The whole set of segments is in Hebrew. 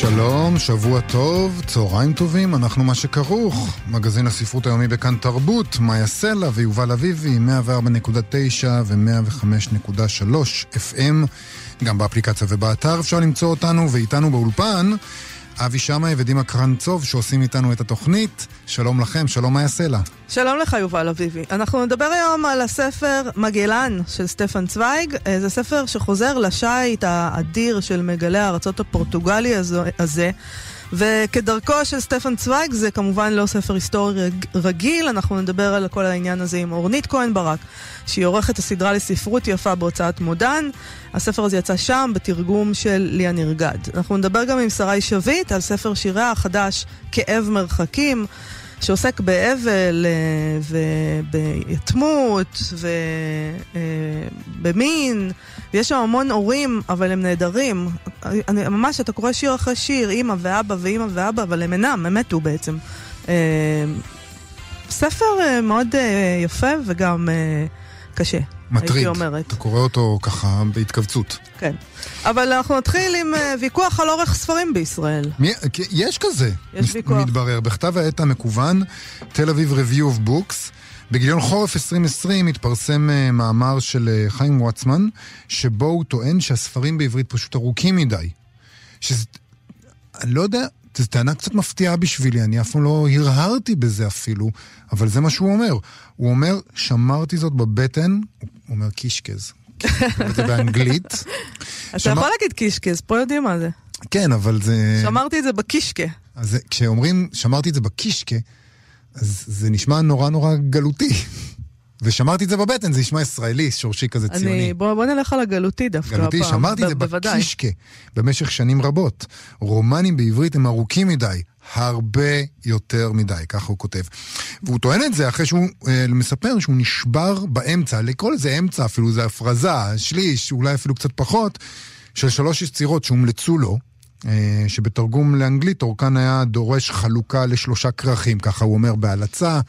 שלום, שבוע טוב, צהריים טובים, אנחנו מה שכרוך. מגזין הספרות היומי בכאן תרבות, מאיה סלע ויובל אביבי, 104.9 ו-105.3 FM, גם באפליקציה ובאתר אפשר למצוא אותנו, ואיתנו באולפן, אבי שמאי ודימה קרנצוב שעושים איתנו את התוכנית. שלום לכם, שלום מאיה סלע. שלום לך, יובל אביבי. אנחנו נדבר היום על הספר מגלן של סטפן צוויג. אה, זה ספר שחוזר לשיט האדיר של מגלי הארצות הפורטוגלי הזה. וכדרכו של סטפן צוויג זה כמובן לא ספר היסטורי רגיל, אנחנו נדבר על כל העניין הזה עם אורנית כהן ברק, שהיא עורכת הסדרה לספרות יפה בהוצאת מודן. הספר הזה יצא שם בתרגום של ליה נרגד. אנחנו נדבר גם עם שרי שביט על ספר שיריה החדש, כאב מרחקים. שעוסק באבל אה, וביתמות ובמין, ויש שם המון הורים, אבל הם נהדרים. אני, ממש, אתה קורא שיר אחרי שיר, אימא ואבא ואימא ואבא, אבל הם אינם, הם מתו בעצם. אה, ספר אה, מאוד יפה וגם קשה. מטריד. אתה קורא אותו ככה בהתכווצות. כן. אבל אנחנו נתחיל עם אה, ויכוח על אורך ספרים בישראל. מי, יש כזה. יש מס, ויכוח. מתברר. בכתב העת המקוון, תל אביב Review of Books, בגיליון חורף 2020 התפרסם אה, מאמר של אה, חיים וואטסמן, שבו הוא טוען שהספרים בעברית פשוט ארוכים מדי. שזה... אני לא יודע, זו טענה קצת מפתיעה בשבילי, אני אף פעם לא הרהרתי בזה אפילו, אבל זה מה שהוא אומר. הוא אומר, שמרתי זאת בבטן, הוא אומר קישקז. זה באנגלית. אתה יכול להגיד קישקז, פה יודעים מה זה. כן, אבל זה... שמרתי את זה בקישקה. אז כשאומרים, שמרתי את זה בקישקה, אז זה נשמע נורא נורא גלותי. ושמרתי את זה בבטן, זה נשמע ישראלי, שורשי כזה ציוני. אני, בוא, בוא נלך על הגלותי דווקא גלותי, הפעם. שמרתי את זה בקישקה במשך שנים רבות. רומנים בעברית הם ארוכים מדי, הרבה יותר מדי, ככה הוא כותב. והוא טוען את זה אחרי שהוא אה, מספר שהוא נשבר באמצע, לקרוא לזה אמצע אפילו, זה הפרזה, שליש, אולי אפילו קצת פחות, של שלוש יצירות שהומלצו לו. אה, שבתרגום לאנגלית אורכן היה דורש חלוקה לשלושה כרכים, ככה הוא אומר בהלצה.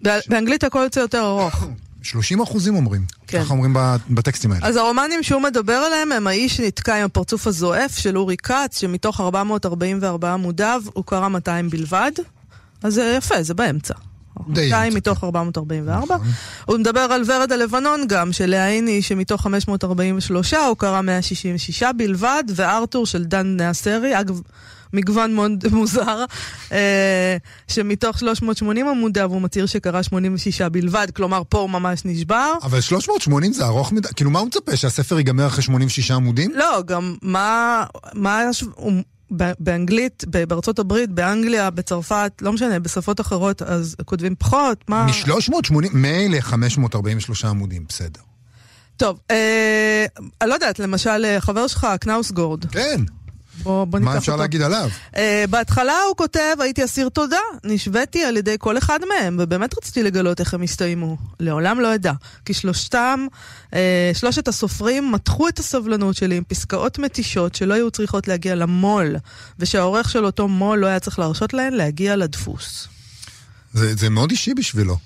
באנגלית הכל יוצא יותר ארוך. 30 אחוזים אומרים, כן. ככה אומרים בטקסטים האלה. אז הרומנים שהוא מדבר עליהם הם האיש שנתקע עם הפרצוף הזועף של אורי כץ, שמתוך 444 עמודיו הוא קרא 200 בלבד. אז זה יפה, זה באמצע. 200 מתוך 444. נכון. הוא מדבר על ורד הלבנון גם, של להיני, שמתוך 543 הוא קרא 166 בלבד, וארתור של דן נאסרי, אגב... מגוון מאוד מוזר, אה, שמתוך 380 עמודיו הוא מצהיר שקרא 86 בלבד, כלומר פה הוא ממש נשבר. אבל 380 זה ארוך מדי, כאילו מה הוא מצפה, שהספר ייגמר אחרי 86 עמודים? לא, גם מה... מה. באנגלית, בארצות הברית, באנגליה, בצרפת, לא משנה, בשפות אחרות, אז כותבים פחות, מה... מ-380, מילא 543 עמודים, בסדר. טוב, אה, אני לא יודעת, למשל, אה, חבר שלך, קנאוסגורד. כן. בוא, בוא מה אפשר אותו. להגיד עליו? Uh, בהתחלה הוא כותב, הייתי אסיר תודה, נשוויתי על ידי כל אחד מהם, ובאמת רציתי לגלות איך הם הסתיימו. לעולם לא אדע. כי שלושתם, uh, שלושת הסופרים מתחו את הסבלנות שלי עם פסקאות מתישות שלא היו צריכות להגיע למו"ל, ושהעורך של אותו מו"ל לא היה צריך להרשות להן להגיע לדפוס. זה, זה מאוד אישי בשבילו.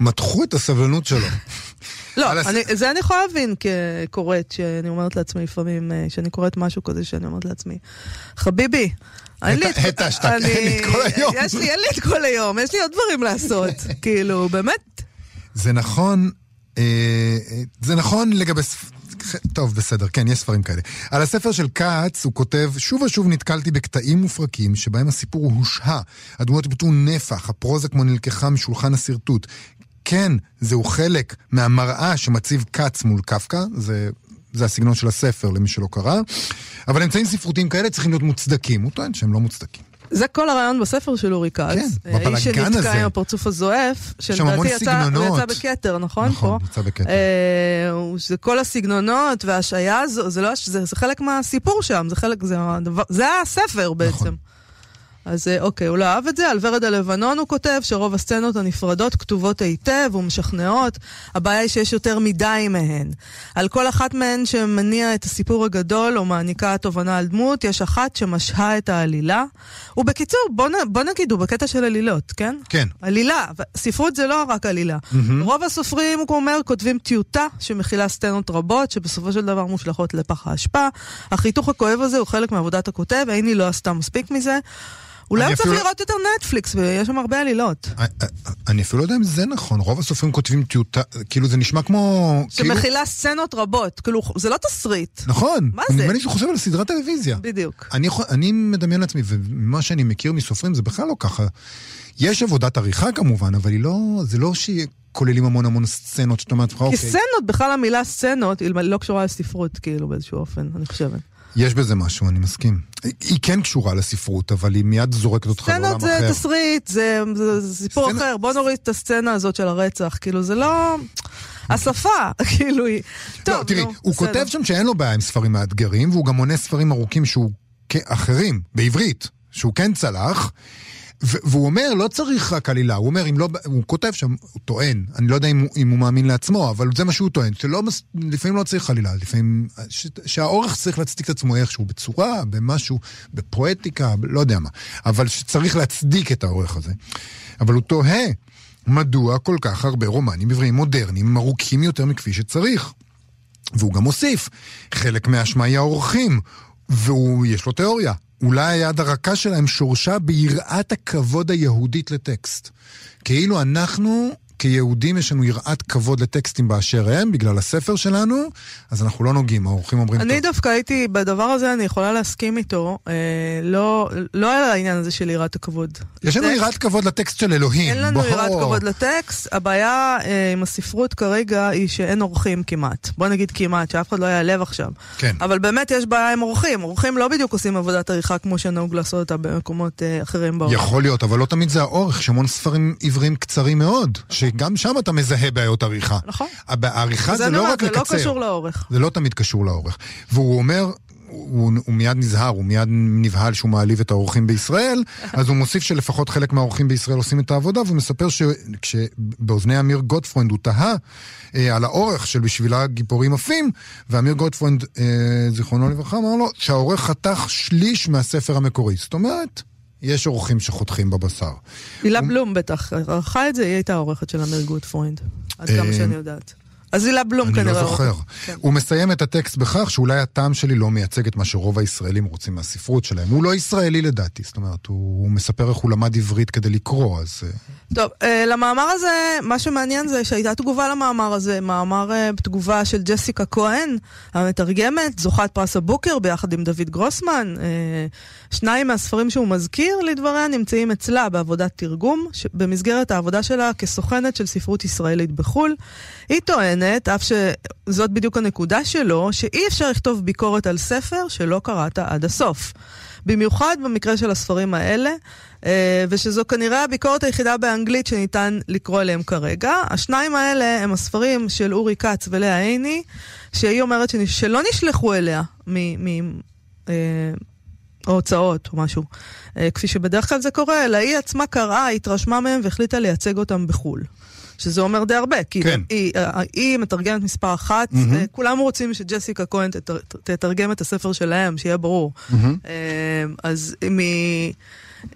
מתחו את הסבלנות שלו. לא, אני, זה אני יכולה להבין כקוראת, שאני אומרת לעצמי לפעמים, אה, שאני קוראת משהו כזה, שאני אומרת לעצמי, חביבי, אין לי את כל היום. יש לי, אין לי את כל היום, יש לי עוד דברים לעשות. כאילו, באמת. זה נכון, אה, זה נכון לגבי... טוב, בסדר, כן, יש ספרים כאלה. על הספר של כץ הוא כותב, שוב ושוב נתקלתי בקטעים ופרקים שבהם הסיפור הושהה. הדמויות איבדו נפח, הפרוזה כמו נלקחה משולחן השרטוט. כן, זהו חלק מהמראה שמציב כץ מול קפקא, זה, זה הסגנון של הספר למי שלא קרא, אבל אמצעים ספרותיים כאלה צריכים להיות מוצדקים, הוא טוען שהם לא מוצדקים. זה כל הרעיון בספר של אורי כץ. כן, בבלאגן הזה. האיש שנתקע עם הפרצוף הזועף, שלדעתי יצא, יצא בכתר, נכון? נכון, פה? יצא בכתר. אה, זה כל הסגנונות וההשעיה הזו, זה, לא, זה, זה חלק מהסיפור שם, זה חלק, זה, הדבר, זה הספר בעצם. נכון. אז אה, אוקיי, הוא לא אהב את זה. על ורד הלבנון הוא כותב שרוב הסצנות הנפרדות כתובות היטב ומשכנעות. הבעיה היא שיש יותר מדי מהן. על כל אחת מהן שמניע את הסיפור הגדול או מעניקה תובנה על דמות, יש אחת שמשהה את העלילה. ובקיצור, בוא, נ, בוא נגיד, הוא בקטע של עלילות, כן? כן. עלילה. ספרות זה לא רק עלילה. Mm-hmm. רוב הסופרים, הוא אומר, כותבים טיוטה שמכילה סצנות רבות, שבסופו של דבר מושלכות לפח האשפה. החיתוך הכואב הזה הוא חלק מעבודת הכותב, עיני לא עשתה מספיק מזה. אולי הוא צריך אפילו... לראות יותר נטפליקס, ויש שם הרבה עלילות. אני, אפילו לא יודע אם זה נכון, רוב הסופרים כותבים טיוטה, כאילו זה נשמע כמו... שמכילה כאילו... סצנות רבות, כאילו זה לא תסריט. נכון. מה זה? נדמה לי שהוא חושב על סדרת טלוויזיה. בדיוק. אני, אני מדמיין לעצמי, ומה שאני מכיר מסופרים זה בכלל לא ככה. יש עבודת עריכה כמובן, אבל לא, זה לא שהיא... כוללים המון המון סצנות שאתה אומר לעצמך, אוקיי. כי סצנות, בכלל המילה סצנות, היא לא קשורה לספרות, כאילו, באיזשהו אופן, אני חושבת. יש בזה משהו, אני מסכים. היא כן קשורה לספרות, אבל היא מיד זורקת אותך לעולם אחר. סצנות זה תסריט, זה, זה, זה סיפור סצנ... אחר. בוא נוריד את הסצנה הזאת של הרצח. כאילו, זה לא... השפה, כאילו היא... טוב, לא, תראי, נו, הוא בסדר. כותב שם שאין לו בעיה עם ספרים מאתגרים, והוא גם מונה ספרים ארוכים שהוא... אחרים, בעברית, שהוא כן צלח. והוא אומר, לא צריך רק עלילה, הוא אומר, אם לא, הוא כותב שם, הוא טוען, אני לא יודע אם, אם הוא מאמין לעצמו, אבל זה מה שהוא טוען, שלא, לפעמים לא צריך עלילה, לפעמים, ש, שהאורך צריך להצדיק את עצמו איכשהו, בצורה, במשהו, בפואטיקה, לא יודע מה, אבל שצריך להצדיק את האורך הזה. אבל הוא תוהה, מדוע כל כך הרבה רומנים עבריים מודרניים ארוכים יותר מכפי שצריך? והוא גם מוסיף, חלק מהאשמה היא האורחים, ויש לו תיאוריה. אולי היד הרכה שלהם שורשה ביראת הכבוד היהודית לטקסט. כאילו אנחנו כיהודים יש לנו יראת כבוד לטקסטים באשר הם, בגלל הספר שלנו, אז אנחנו לא נוגעים, האורחים אומרים אני טוב. דווקא הייתי, בדבר הזה אני יכולה להסכים איתו, אה, לא, לא על העניין הזה של יראת הכבוד. יש לנו יראת כבוד לטקסט של אלוהים. אין לנו. יראת כבוד לטקסט, הבעיה אה, עם הספרות כרגע היא שאין אורחים כמעט. בוא נגיד כמעט, שאף אחד לא יעלב עכשיו. כן. אבל באמת יש בעיה עם אורחים. אורחים לא בדיוק עושים עבודת עריכה כמו שנהוג לעשות אותה במקומות אה, אחרים בעולם. יכול להיות, אבל לא תמיד זה האורך, יש המון ספרים עבריים קצרים מאוד. שגם שם אתה מזהה בעיות עריכה. נכון. העריכה זה, זה לא רק זה לקצר. זה לא קשור לאורך. זה לא תמיד קשור לאורך. והוא אומר, הוא, הוא מיד נזהר, הוא מיד נבהל שהוא מעליב את העורכים בישראל, אז הוא מוסיף שלפחות חלק מהעורכים בישראל עושים את העבודה, והוא מספר שבאוזני אמיר גוטפרוינד הוא תהה אה, על האורך של בשבילה גיבורים עפים, ואמיר גוטפרוינד, אה, זיכרונו לברכה, אמר לו שהעורך חתך שליש מהספר המקורי. זאת אומרת... יש עורכים שחותכים בבשר. הילה בלום בטח ערכה את זה, היא הייתה העורכת של אמיר גוטפרוינד, עד כמה אה, שאני יודעת. אז הילה בלום כנראה. אני לא זוכר. כן. הוא מסיים את הטקסט בכך שאולי הטעם שלי לא מייצג את מה שרוב הישראלים רוצים מהספרות שלהם. הוא לא ישראלי לדעתי, זאת אומרת, הוא, הוא מספר איך הוא למד עברית כדי לקרוא, אז... אה. טוב, אה, למאמר הזה, מה שמעניין זה שהייתה תגובה למאמר הזה, מאמר תגובה של ג'סיקה כהן, המתרגמת, זוכת פרס הבוקר ביחד עם דוד גרוסמן. שניים מהספרים שהוא מזכיר לדבריה נמצאים אצלה בעבודת תרגום, במסגרת העבודה שלה כסוכנת של ספרות ישראלית בחו"ל. היא טוענת, אף שזאת בדיוק הנקודה שלו, שאי אפשר לכתוב ביקורת על ספר שלא קראת עד הסוף. במיוחד במקרה של הספרים האלה, אה, ושזו כנראה הביקורת היחידה באנגלית שניתן לקרוא אליהם כרגע. השניים האלה הם הספרים של אורי כץ ולאה עיני, שהיא אומרת שלא נשלחו אליה מהוצאות אה, או משהו, אה, כפי שבדרך כלל זה קורה, אלא היא עצמה קראה, התרשמה מהם והחליטה לייצג אותם בחו"ל. שזה אומר די הרבה, כי כן. היא, היא מתרגמת מספר אחת, mm-hmm. כולם רוצים שג'סיקה כהן תתרגם את הספר שלהם, שיהיה ברור. Mm-hmm. אז אם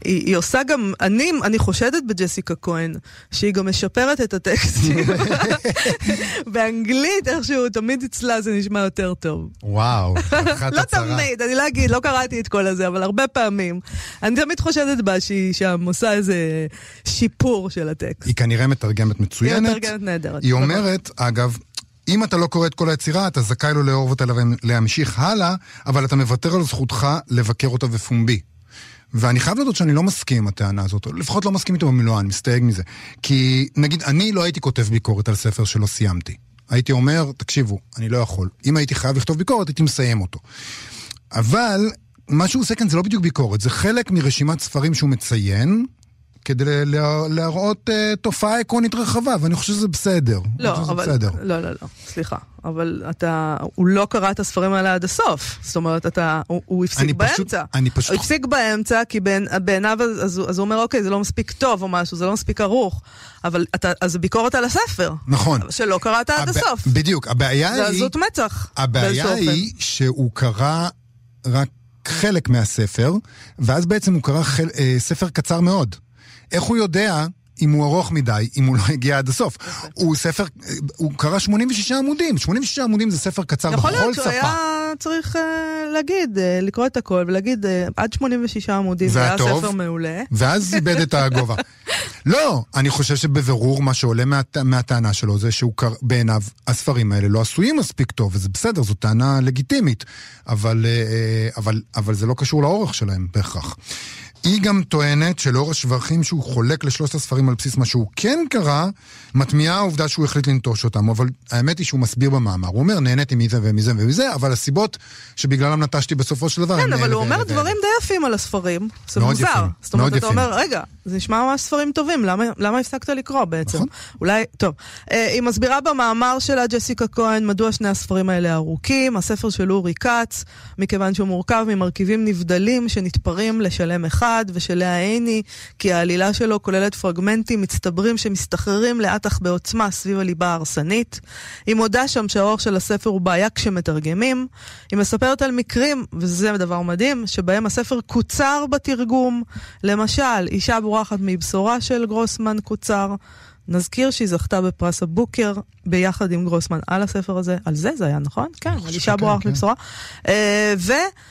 היא... היא, עושה גם, אני, אני חושדת בג'סיקה כהן, שהיא גם משפרת את הטקסטים. באנגלית איכשהו, תמיד אצלה זה נשמע יותר טוב. וואו, לא תמיד, אני לא אגיד, לא קראתי את כל הזה, אבל הרבה פעמים. אני תמיד חושדת בה שהיא שם עושה איזה שיפור של הטקסט. היא כנראה מתרגמת מצוינת. היא מתרגמת נהדרת. היא אומרת, אגב, אם אתה לא קורא את כל היצירה, אתה זכאי לו לאהוב אותה ולהמשיך הלאה, אבל אתה מוותר על זכותך לבקר אותה בפומבי. ואני חייב לדעת שאני לא מסכים עם הטענה הזאת, לפחות לא מסכים איתו במילואה, אני מסתייג מזה. כי נגיד, אני לא הייתי כותב ביקורת על ספר שלא סיימתי. הייתי אומר, תקשיבו, אני לא יכול. אם הייתי חייב לכתוב ביקורת, הייתי מסיים אותו. אבל מה שהוא עושה כאן זה לא בדיוק ביקורת, זה חלק מרשימת ספרים שהוא מציין, כדי לה- להראות אה, תופעה עקרונית רחבה, ואני חושב שזה בסדר. לא, שזה אבל... בסדר. לא, לא, לא, סליחה. אבל אתה... הוא לא קרא את הספרים האלה עד הסוף. זאת אומרת, אתה... הוא, הוא הפסיק אני פשוט- באמצע. אני פשוט- הוא הפסיק באמצע, כי בעיניו, אז, אז, הוא- אומר, אוקיי, זה לא מספיק טוב או משהו, זה לא מספיק ערוך. אבל אתה... אז זה ביקורת על הספר. נכון. שלא קראת עד הסוף. בדיוק, הבעיה זה היא... עזות מצח. הבעיה היא שהוא קרא רק חלק מהספר, ואז בעצם הוא קרא חל... אה, ספר קצר מאוד. איך הוא יודע אם הוא ארוך מדי, אם הוא לא הגיע עד הסוף? הוא ספר, הוא קרא 86 עמודים, 86 עמודים זה ספר קצר יכול בכל להיות שהוא שפה. היה צריך אה, להגיד, אה, לקרוא את הכל ולהגיד אה, עד 86 עמודים, זה היה. ספר מעולה. ואז איבד את הגובה. לא, אני חושב שבבירור מה שעולה מהט... מהטענה שלו זה שהוא קר... בעיניו הספרים האלה לא עשויים מספיק טוב, וזה בסדר, זו טענה לגיטימית, אבל, אבל, אבל זה לא קשור לאורך שלהם בהכרח. היא גם טוענת שלאור השבחים שהוא חולק לשלושת הספרים על בסיס מה שהוא כן קרא, מטמיעה העובדה שהוא החליט לנטוש אותם, אבל האמת היא שהוא מסביר במאמר. הוא אומר, נהניתי מזה ומזה ומזה, אבל הסיבות שבגללם נטשתי בסופו של דבר כן, אבל הוא אומר. דברים די יפים על הספרים. זה מאוד מוזר. יפים, זאת אומרת, אתה. אומר, רגע, זה נשמע ממש ספרים טובים, למה- למה הפסקת לקרוא בעצם? נכון. אולי, טוב. אה, היא מסבירה במאמר שלה, ג'סיקה כהן, מדוע שני הספרים האלה ארוכים. הספר של אורי כץ, מכיוון שהוא מורכב ממרכיבים נבדלים שנתפרים לשלם אחד, ושלאה עיני, כי העלילה שלו כוללת פרגמנטים מצטברים שמסתחררים לאט אך בעוצמה סביב הליבה ההרסנית. היא מודה שם שהאורך של הספר הוא בעיה כשמתרגמים. היא מספרת על מקרים, וזה דבר מדהים, שבהם הספר קוצר בתרגום. למשל, אישה בורחת מבשורה של גרוסמן קוצר. נזכיר שהיא זכתה בפרס הבוקר ביחד עם גרוסמן על הספר הזה, על זה זה היה, נכון? כן, על אישה בורחת כן. מבשורה. אה,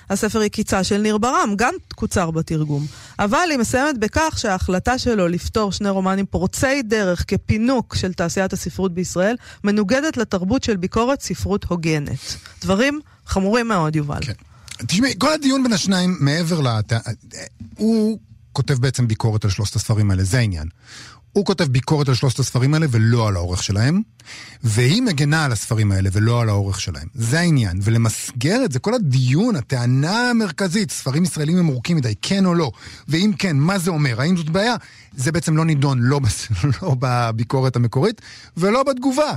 והספר היא קיצה של ניר ברם, גם קוצר בתרגום. אבל היא מסיימת בכך שההחלטה שלו לפתור שני רומנים פורצי דרך כפינוק של תעשיית הספרות בישראל, מנוגדת לתרבות של ביקורת ספרות הוגנת. דברים חמורים מאוד, יובל. כן. תשמעי, כל הדיון בין השניים, מעבר לת... הוא כותב בעצם ביקורת על שלושת הספרים האלה, זה העניין. הוא כותב ביקורת על שלושת הספרים האלה ולא על האורך שלהם, והיא מגנה על הספרים האלה ולא על האורך שלהם. זה העניין. ולמסגר את זה, כל הדיון, הטענה המרכזית, ספרים ישראלים הם ארוכים מדי, כן או לא, ואם כן, מה זה אומר? האם זאת בעיה? זה בעצם לא נידון לא, בס... לא בביקורת המקורית ולא בתגובה.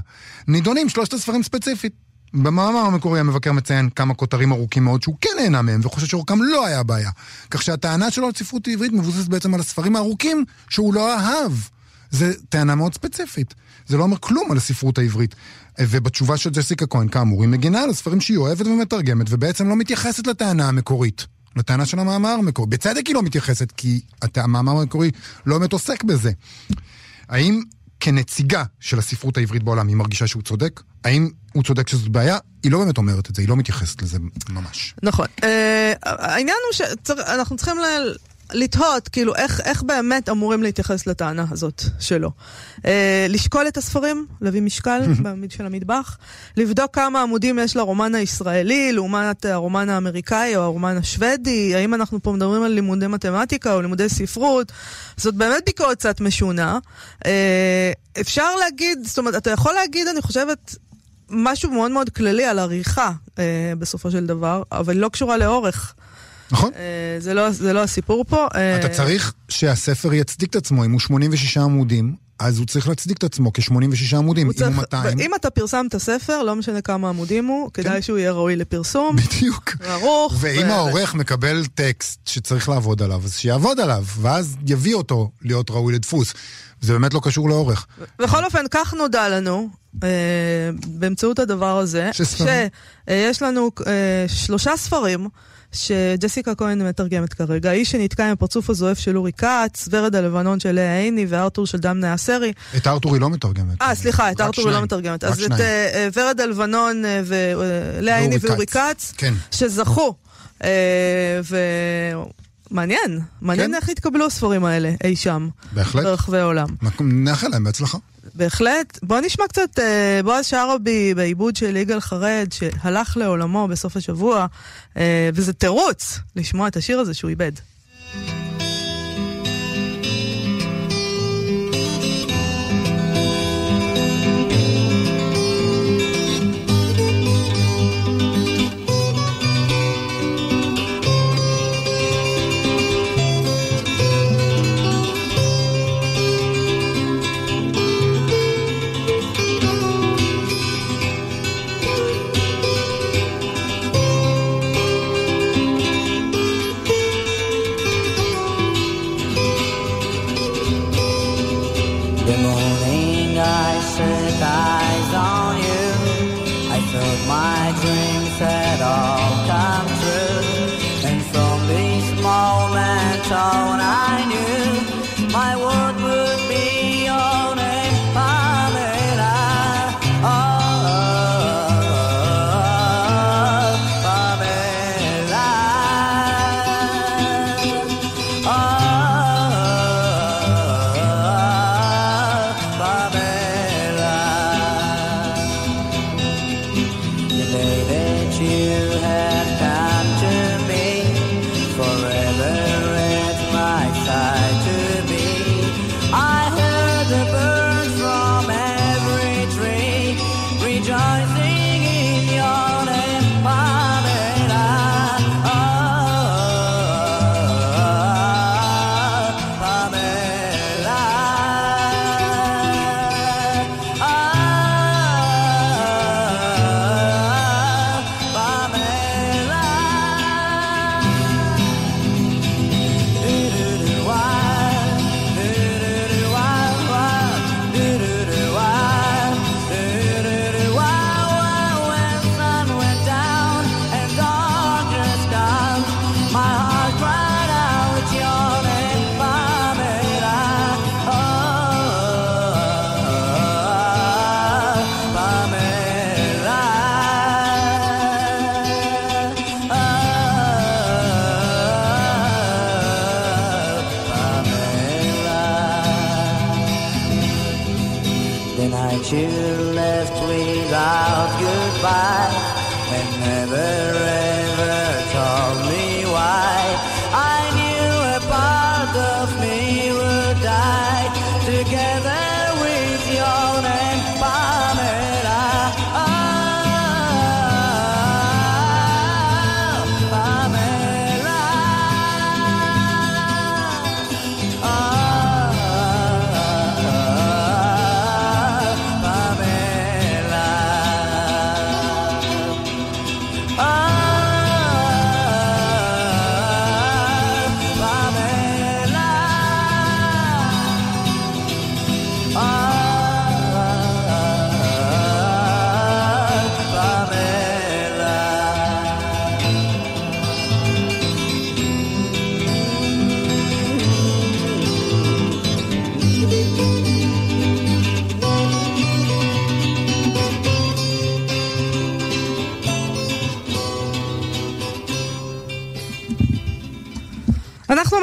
נידונים שלושת הספרים ספציפית. במאמר המקורי המבקר מציין כמה כותרים ארוכים מאוד שהוא כן נהנה מהם וחושב שאורכם לא היה בעיה. כך שהטענה שלו על ספרות עברית מבוססת בעצם על הספרים הארוכים שהוא לא אהב. זו טענה מאוד ספציפית. זה לא אומר כלום על הספרות העברית. ובתשובה של ג'סיקה כהן, כאמור, היא מגינה על הספרים שהיא אוהבת ומתרגמת, ובעצם לא מתייחסת לטענה המקורית. לטענה של המאמר המקורי. בצדק היא לא מתייחסת, כי המאמר המקורי לא באמת עוסק בזה. האם כנציגה של הספרות העברית בעולם היא מרגישה שהוא צודק? האם הוא צודק שזאת בעיה? היא לא באמת אומרת את זה, היא לא מתייחסת לזה ממש. נכון. אה, העניין הוא שאנחנו צריכים. לתהות, כאילו, איך, איך באמת אמורים להתייחס לטענה הזאת שלו. אה, לשקול את הספרים, להביא משקל בעמיד של המטבח, לבדוק כמה עמודים יש לרומן הישראלי לעומת הרומן האמריקאי או הרומן השוודי, האם אנחנו פה מדברים על לימודי מתמטיקה או לימודי ספרות. זאת באמת ביקורת קצת משונה. אה, אפשר להגיד, זאת אומרת, אתה יכול להגיד, אני חושבת, משהו מאוד מאוד כללי על עריכה אה, בסופו של דבר, אבל לא קשורה לאורך. נכון? אה, זה, לא, זה לא הסיפור פה. אה, אתה צריך שהספר יצדיק את עצמו, אם הוא 86 עמודים, אז הוא צריך להצדיק את עצמו כ-86 עמודים, הוא אם הוא צריך, 200. אם אתה פרסמת ספר, לא משנה כמה עמודים הוא, כדאי כן. שהוא יהיה ראוי לפרסום, בדיוק. ערוך. ואם ו- העורך מקבל טקסט שצריך לעבוד עליו, אז שיעבוד עליו, ואז יביא אותו להיות ראוי לדפוס. זה באמת לא קשור לעורך. בכל אופן, כך נודע לנו, אה, באמצעות הדבר הזה, שספרים? שיש לנו אה, שלושה ספרים. שג'סיקה כהן מתרגמת כרגע, האיש שנתקע עם הפרצוף הזועף של אורי כץ, ורד הלבנון של לאה עיני וארתור של דם נאסרי. את ארתור היא לא מתרגמת. אה, סליחה, את ארתור היא לא. מתרגמת. אז את שניים. אה, אה, ורד הלבנון אה, ולאה עיני ואורי כץ. כן. שזכו. אה, ומעניין, מעניין כן. איך התקבלו הספרים האלה אי שם, בהחלט. ברחבי העולם. נאחל להם בהצלחה. בהחלט. בוא נשמע קצת אה, בועז שרעבי בעיבוד של יגאל חרד, שהלך לעולמו בסוף השבוע, אה, וזה תירוץ לשמוע את השיר הזה שהוא איבד.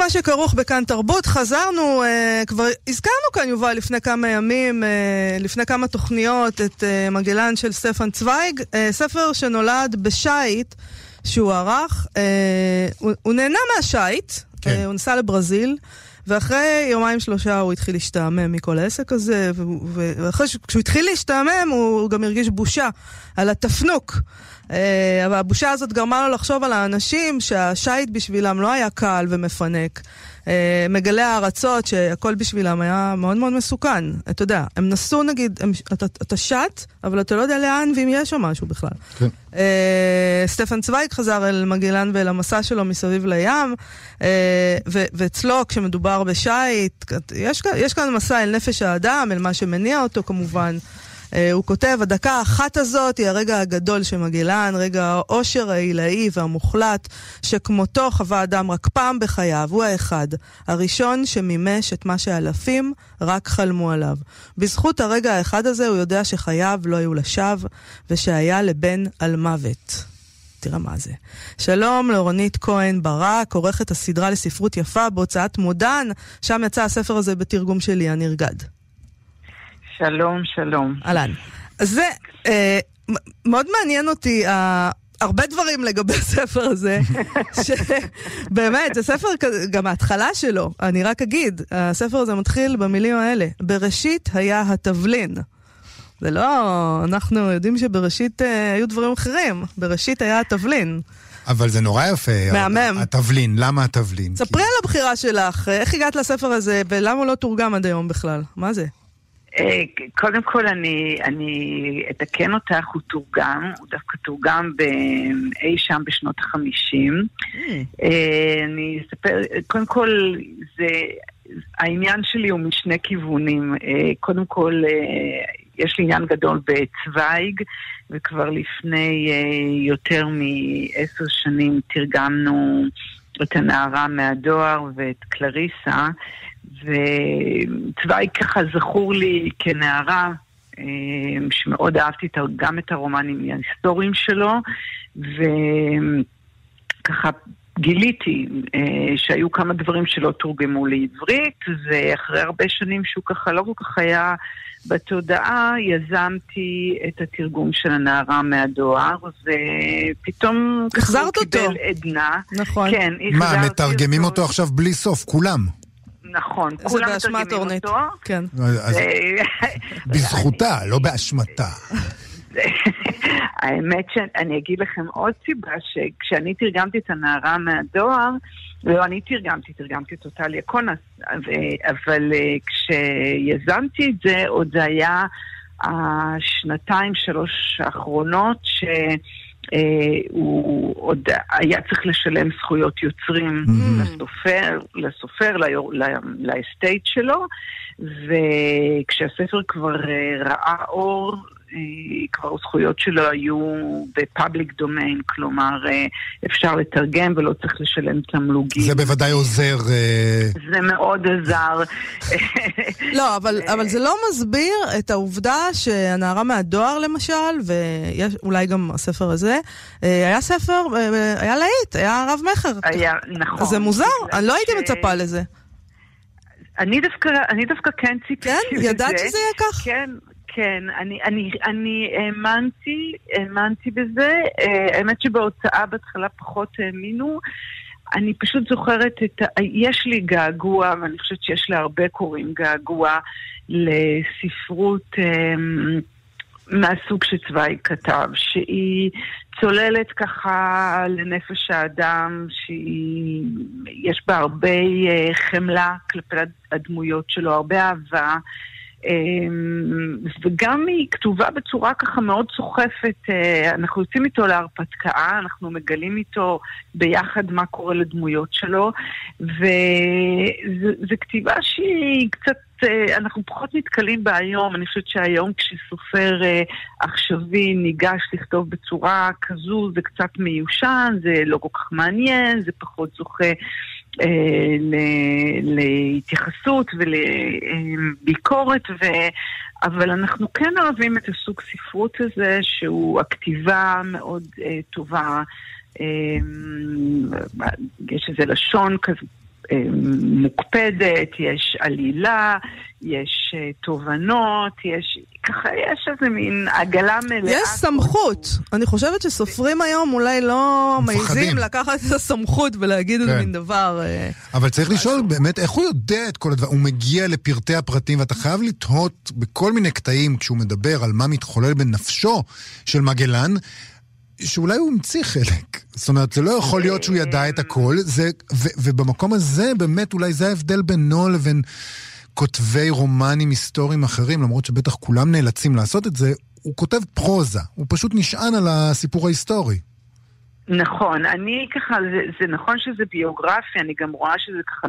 מה שכרוך בכאן תרבות, חזרנו, אה, כבר הזכרנו כאן, יובל, לפני כמה ימים, אה, לפני כמה תוכניות, את אה, מגלן של סטפן צוויג, אה, ספר שנולד בשייט שהוא ערך, אה, הוא, הוא נהנה מהשייט, כן. אה, הוא נסע לברזיל. ואחרי יומיים שלושה הוא התחיל להשתעמם מכל העסק הזה, ואחרי שכשהוא התחיל להשתעמם הוא גם הרגיש בושה על התפנוק. אה, אבל הבושה הזאת גרמה לו לחשוב על האנשים שהשיט בשבילם לא היה קל ומפנק. אה, מגלי הארצות שהכל בשבילם היה מאוד מאוד מסוכן. אתה יודע, הם נסעו נגיד, הם, אתה, אתה שט, אבל אתה לא יודע לאן ואם יש שם משהו בכלל. כן. אה, סטפן צוויג חזר אל מגילן ואל המסע שלו מסביב לים, אה, ו- ואצלו כשמדובר בשייט, יש, יש כאן מסע אל נפש האדם, אל מה שמניע אותו כמובן. אה, הוא כותב, הדקה האחת הזאת היא הרגע הגדול של מגילן, רגע העושר העילאי והמוחלט, שכמותו חווה אדם רק פעם בחייו, הוא האחד, הראשון שמימש את מה שאלפים רק חלמו עליו. בזכות הרגע האחד הזה הוא יודע שחייו לא היו לשווא, ושהיה לבן על מוות. תראה מה זה. שלום לאורנית כהן ברק, עורכת הסדרה לספרות יפה בהוצאת מודן, שם יצא הספר הזה בתרגום של ליאן נרגד. שלום, שלום. אהלן. אז זה, אה, מאוד מעניין אותי, אה, הרבה דברים לגבי הספר הזה, שבאמת, זה ספר, כזה- גם ההתחלה שלו, אני רק אגיד, הספר הזה מתחיל במילים האלה, בראשית היה התבלין. זה לא, אנחנו יודעים שבראשית אה, היו דברים אחרים, בראשית היה התבלין. אבל זה נורא יפה. מהמם. התבלין, למה התבלין? ספרי על הבחירה שלך, איך הגעת לספר הזה, ולמה הוא לא תורגם עד היום בכלל? מה זה? אה, קודם כל אני, אני אתקן אותך, הוא תורגם, הוא דווקא תורגם באי שם בשנות החמישים. אה, אני אספר, קודם כל, זה, העניין שלי הוא משני כיוונים. אה, קודם כל, יש לי עניין גדול בצוויג, וכבר לפני יותר מעשר שנים תרגמנו את הנערה מהדואר ואת קלריסה, וצוויג ככה זכור לי כנערה. אה, שמאוד אהבתי גם את הרומנים ההיסטוריים שלו, וככה גיליתי אה, שהיו כמה דברים שלא תורגמו לעברית, ואחרי הרבה שנים שהוא ככה לא כל כך היה בתודעה, יזמתי את התרגום של הנערה מהדואר, ופתאום ככה החזרת הוא אותו. קיבל עדנה. נכון. כן, מה, החזרתי מתרגמים אותו עכשיו בלי סוף, כולם. נכון, זה כולם באשמת מתרגמים. אותו. כן. אה, בזכותה, לא באשמתה. האמת שאני אגיד לכם עוד סיבה, שכשאני תרגמתי את הנערה מהדואר, לא אני תרגמתי, תרגמתי את אותה ליאקונס, אבל אה, כשיזמתי את זה, עוד זה היה השנתיים, שלוש האחרונות, ש... אה, הוא עוד היה צריך לשלם זכויות יוצרים Mhm. לסופר, לסופר, לאסטייט שלו, וכשהספר כבר אה, ראה אור, כבר הזכויות שלו היו בפאבליק דומיין, כלומר אה, אפשר לתרגם ולא צריך לשלם תמלוגים. זה בוודאי עוזר. אה, זה מאוד עזר. לא, אבל, אבל זה לא מסביר את העובדה שהנערה מהדואר למשל, ואולי גם הספר הזה, אה, היה ספר, אה, היה להיט, היה רב מכר. היה, נכון. זה מוזר, אני לא הייתי ש- מצפה לזה. אני דווקא, אני דווקא כן ציפיתי כן? ידעת שזה יהיה כך? כן, כן. אני, אני, אני האמנתי, האמנתי בזה. אה, האמת שבהוצאה בהתחלה פחות האמינו. אני פשוט זוכרת את ה... יש לי געגוע, ואני חושבת שיש להרבה קוראים געגוע, לספרות... אה, מהסוג שצוויג כתב, שהיא צוללת ככה לנפש האדם, שיש בה הרבה אה, חמלה כלפי הדמויות שלו, הרבה אהבה. אמ, וגם היא כתובה בצורה ככה מאוד סוחפת. אה, אנחנו יוצאים איתו להרפתקה, אנחנו מגלים איתו ביחד מה קורה לדמויות שלו, וזו כתיבה שהיא קצת... אה, אנחנו פחות נתקלים בה היום, אני חושבת שהיום כשסופר אה, עכשווי ניגש לכתוב בצורה כזו זה קצת מיושן, זה לא כל כך מעניין, זה פחות זוכה להתייחסות ולביקורת, ו... אבל אנחנו כן אוהבים את הסוג ספרות הזה, שהוא הכתיבה מאוד אה, טובה. אה, יש איזה לשון כזה אה, מוקפדת, יש עלילה, יש אה, תובנות, יש, ככה יש איזה מין עגלה מלאה. יש סמכות. אני חושבת שסופרים היום אולי לא. מעיזים לקחת את הסמכות ולהגיד איזה כן. מין דבר. אה, אבל צריך לשאול באמת איך הוא יודע את כל הדברים. הוא מגיע לפרטי הפרטים, ואתה חייב לתהות בכל מיני קטעים כשהוא מדבר על מה מתחולל בנפשו של מגלן. שאולי הוא המציא חלק. זאת אומרת, זה לא יכול להיות שהוא ידע את הכל, זה, ו, ובמקום הזה, באמת, אולי זה ההבדל בינו לבין כותבי רומנים היסטוריים אחרים, למרות שבטח כולם נאלצים לעשות את זה, הוא כותב פרוזה, הוא פשוט נשען על הסיפור ההיסטורי. נכון, אני ככה, זה, זה נכון שזה ביוגרפיה, אני גם רואה שזה ככה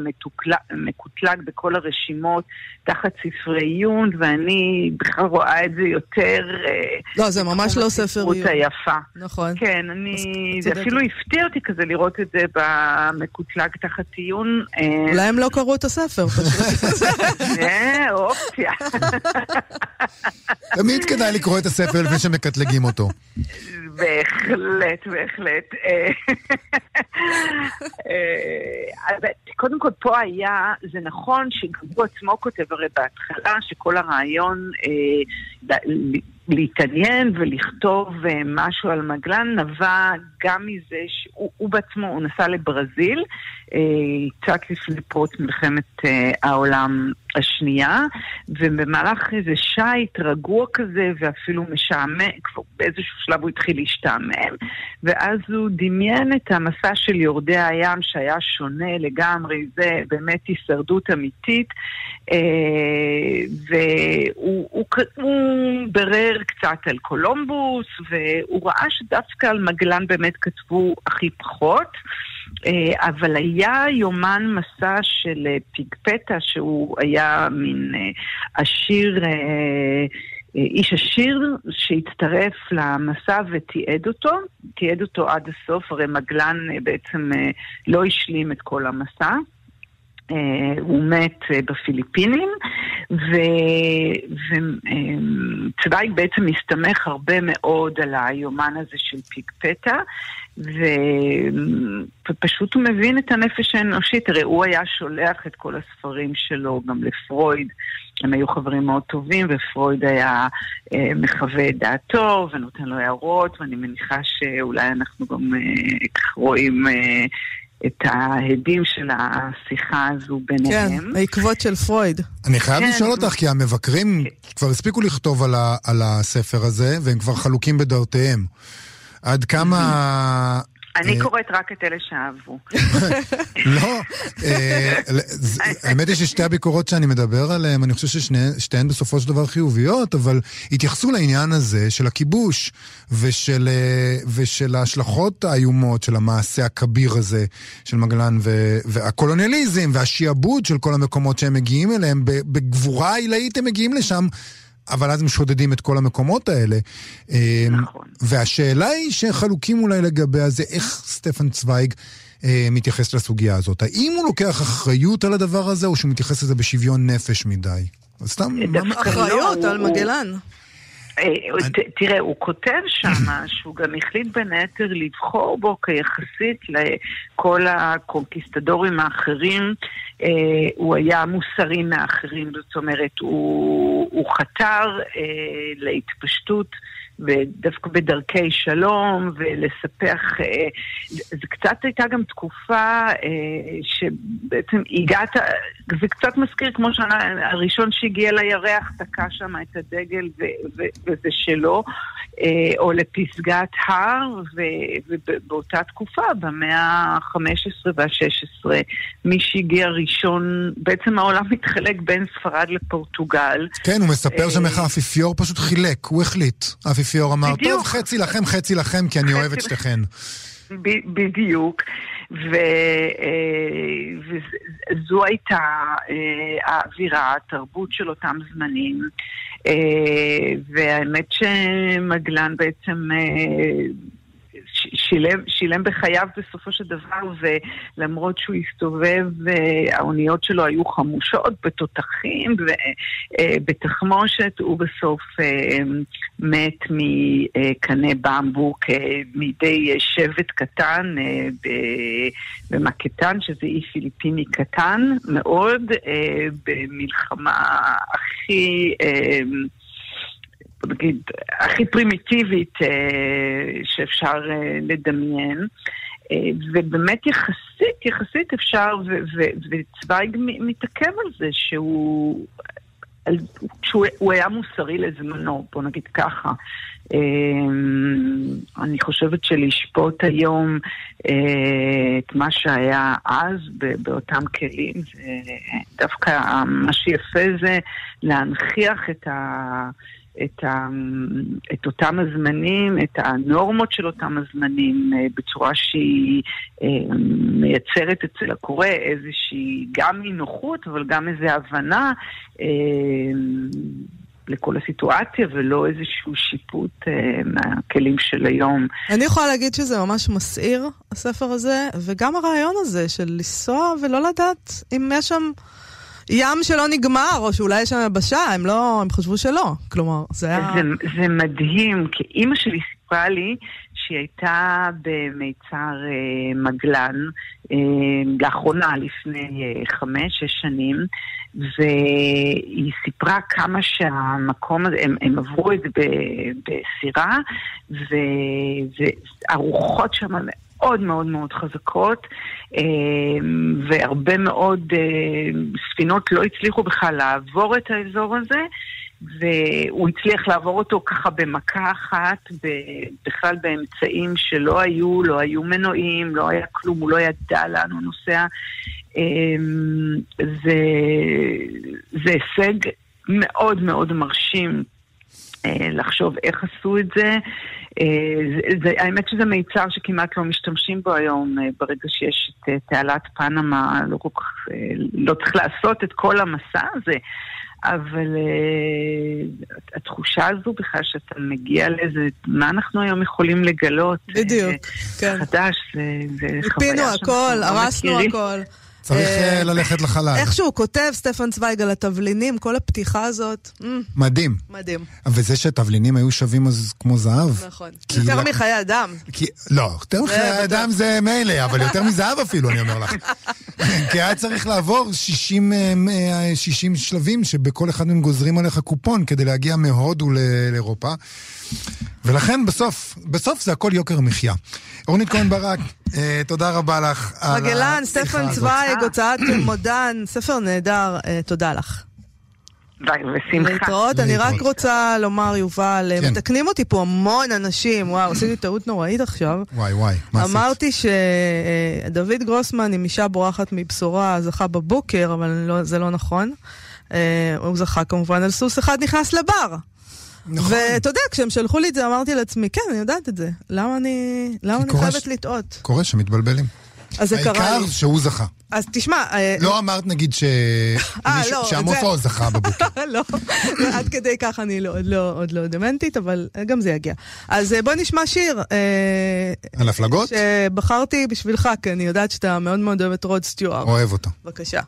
מקוטלג בכל הרשימות תחת ספרי עיון, ואני בכלל רואה את זה יותר... אה, לא, זה ממש לא ספר עיון. היפה. נכון. כן, אני... אז זה. אפילו הפתיע אותי כזה לראות את זה במקוטלג תחת עיון. אה, אולי הם לא קראו את הספר פשוט. זה אופציה. תמיד כדאי לקרוא את הספר לפני שמקטלגים אותו. בהחלט, בהחלט. אה, אה, קודם כל, פה היה, זה נכון שגם הוא עצמו כותב הרי בהתחלה, שכל הרעיון אה, להתעניין ולכתוב אה, משהו על מגלן נבע גם מזה שהוא הוא בעצמו, הוא נסע לברזיל, אה, קצת לפני פרוץ מלחמת אה, העולם השנייה, ובמהלך איזה שייט רגוע כזה ואפילו משעמם, כבר באיזשהו שלב הוא התחיל להשתעמם, ואז הוא דמיין את המסע של יורדי הים שהיה שונה לגמרי, זה באמת הישרדות אמיתית, והוא הוא, הוא ברר דיבר קצת על קולומבוס, והוא ראה שדווקא על מגלן באמת כתבו הכי פחות. אה, אבל היה יומן מסע של אה, פיגפטה, שהוא היה מין אה, עשיר, איש עשיר שהצטרף למסע ותיעד אותו, תיעד אותו עד הסוף, הרי מגלן בעצם לא השלים את כל המסע. הוא מת בפיליפינים, וצווייג בעצם מסתמך הרבה מאוד על היומן הזה של פיגפטה, ופשוט הוא מבין את הנפש האנושית. הרי הוא היה שולח את כל הספרים שלו גם לפרויד. הם היו חברים מאוד טובים, ופרויד היה אה, מחווה את דעתו ונותן לו הערות, ואני מניחה שאולי אנחנו גם אה, רואים... אה, את ההדים של השיחה הזו ביניהם. כן, העקבות של פרויד. אני חייב כן. לשאול אותך, כי המבקרים כן. כבר הספיקו לכתוב על, ה, על הספר הזה, והם כבר חלוקים בדעותיהם. עד כמה... אני אה, קוראת רק את אלה שאהבו. לא, אה, האמת היא ששתי הביקורות שאני מדבר עליהן, אני חושב ששתיהן בסופו של דבר חיוביות, אבל התייחסו לעניין הזה של הכיבוש ושל, אה, ושל ההשלכות האיומות של המעשה הכביר הזה של מגלן והקולוניאליזם והשיעבוד של כל המקומות שהם מגיעים אליהם, בגבורה עילאית הם מגיעים לשם. אבל אז הם שודדים את כל המקומות האלה. אמ, נכון. והשאלה היא שחלוקים אולי לגביה זה איך סטפן צוויג אה, מתייחס לסוגיה הזאת. האם הוא לוקח אחריות על הדבר הזה, או שהוא מתייחס לזה בשוויון נפש מדי? סתם... אחריות על מגלן. אה, תראה, הוא כותב שם שהוא גם החליט בין היתר לבחור בו כיחסית לכל הקונקיסטדורים האחרים. אה, הוא היה מוסרי מאחרים, זאת אומרת, הוא חתר אה, להתפשטות ודווקא בדרכי שלום, ולספח, זה קצת הייתה גם תקופה שבעצם הגעת, זה קצת מזכיר כמו שנה, הראשון שהגיע לירח תקע שם את הדגל וזה שלו, אה, או לפסגת הר, ובאותה תקופה, במאה ה-15 וה-16, מי שהגיע ראשון, בעצם העולם מתחלק בין ספרד לפורטוגל. כן, הוא מספר שם איך האפיפיור פשוט חילק, הוא החליט. האפיפיור אמר, בדיוק. טוב, חצי לכם, חצי לכם, כי אני אוהב את שתיכן. בדיוק. ו, אה, וזו הייתה אה, האווירה, התרבות של אותם זמנים. אה, והאמת שמגלן בעצם שילם, שילם בחייו בסופו של דבר, ולמרות שהוא הסתובב, אה, האוניות שלו היו חמושות בתותחים ובתחמושת, אה, הוא בסוף אה, מת מקנה במבוק מידי שבט קטן במקטן, שזה אי פיליפיני קטן מאוד, במלחמה הכי... נגיד, הכי פרימיטיבית אה, שאפשר אה, לדמיין. אה, ובאמת יחסית, יחסית אפשר, וצוויג מתעכב על זה שהוא, שהוא היה מוסרי לזמנו, בוא נגיד ככה. אני חושבת שלשפוט היום את מה שהיה אז באותם כלים, דווקא מה שיפה זה להנכיח את ה... את, ה, את אותם הזמנים, את הנורמות של אותם הזמנים, אה, בצורה שהיא אה, מייצרת אצל הקורא איזושהי גם אי נוחות, אבל גם איזו הבנה. אה, לכל הסיטואציה ולא איזשהו שיפוט מהכלים של היום. אני יכולה להגיד שזה ממש מסעיר, הספר הזה, וגם הרעיון הזה של לנסוע ולא לדעת אם יש שם ים שלא נגמר, או שאולי יש שם יבשה, הם לא, הם חשבו שלא. כלומר, זה היה... זה, זה מדהים, כי אימא שלי סיפרה לי שהיא הייתה במיצר אה, מגלן, אה, לאחרונה, לפני אה, חמש, שש שנים, והיא סיפרה כמה שהמקום הזה, הם, הם עברו את זה בסירה, והרוחות שם מאוד מאוד מאוד חזקות, אה, והרבה מאוד אה, ספינות לא הצליחו בכלל לעבור את האזור הזה. והוא הצליח לעבור אותו ככה במכה אחת, בכלל באמצעים שלא היו, לא היו מנועים, לא היה כלום, הוא לא ידע לאן הוא נוסע. אה, זה, זה הישג מאוד מאוד מרשים לחשוב איך עשו את זה. אה, זה, זה, האמת שזה מיצר שכמעט לא משתמשים בו היום, אה, ברגע שיש את אה, תעלת פנמה, לא כל כך, לא צריך לעשות את כל המסע הזה. אבל התחושה הזו בכלל שאתה מגיע לאיזה, מה אנחנו היום יכולים לגלות? בדיוק, כן. חדש, זה, זה חוויה שאנחנו הכל, לא הרסנו מכירים. הכל. צריך אה, אה, ללכת לחלל. איך שהוא כותב, סטפן צוויג, על התבלינים, כל הפתיחה הזאת, מ, מדהים. מדהים, וזה שהתבלינים היו שווים אז כמו זהב. נכון. יותר מחיי אדם. לא, יותר מחיי. אדם זה מילא, אבל יותר מזהב אפילו, אני אומר לך. כי היה צריך לעבור 60, אה, אה, 60 שלבים שבכל אחד מהם גוזרים עליך קופון כדי להגיע מהודו לאירופה. ולכן בסוף, בסוף זה הכל יוקר מחיה. אורנית כהן ברק, אה, תודה רבה לך. על מגלן, השיחה סטפן הזאת. צוויג, הוצאת מודן, ספר נהדר, אה, תודה לך. ושמחה. להתראות, אני רק. רוצה לומר, יובל, אה, כן. מתקנים אותי פה המון אנשים, וואו, עשיתי טעות נוראית עכשיו. וואי וואי, מה עשית? אמרתי שדוד גרוסמן עם אישה בורחת מבשורה זכה בבוקר, אבל לא, זה לא נכון. אה, הוא זכה כמובן על סוס אחד נכנס לבר. נכון. ואתה יודע, כשהם שלחו לי את זה, אמרתי לעצמי, כן, אני יודעת את זה. למה אני, למה אני חייבת ש- לטעות? קורה שמתבלבלים. אז זה קרה לי. העיקר שהוא זכה. אז תשמע, אה, לא אמרת נגיד ש... אה, לא, שעמוס עוז זכה בבוקר. לא, עד כדי כך אני לא, עוד, לא, עוד לא דמנטית, אבל גם זה יגיע. אז אה, בוא נשמע שיר. אה, על הפלגות? שבחרתי בשבילך, כי אני יודעת שאתה מאוד מאוד אוהב את רוד סטיוארט. אוהב אותה. בבקשה.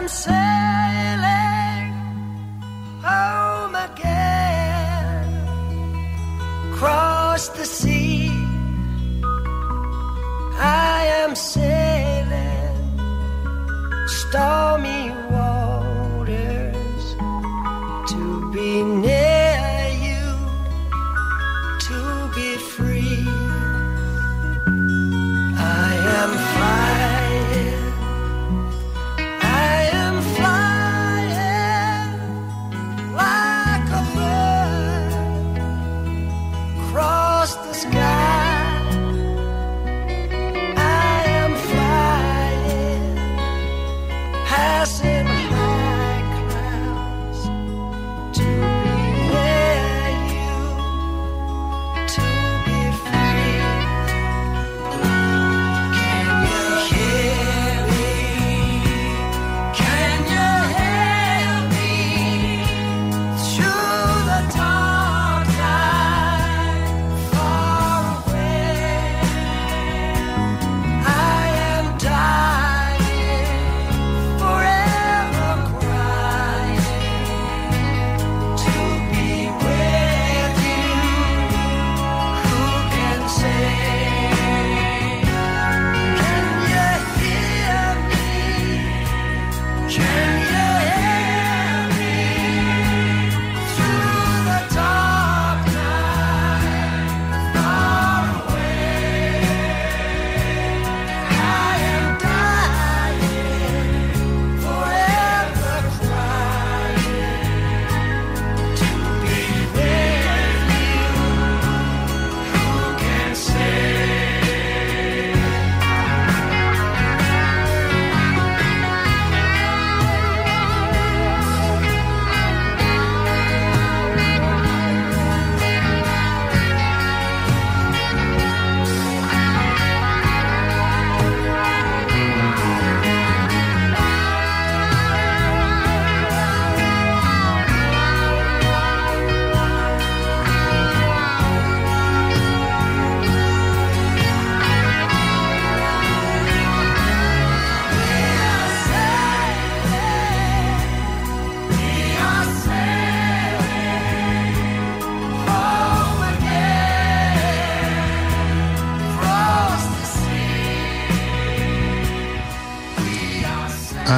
I am sailing home again, across the sea. I am sailing stormy waters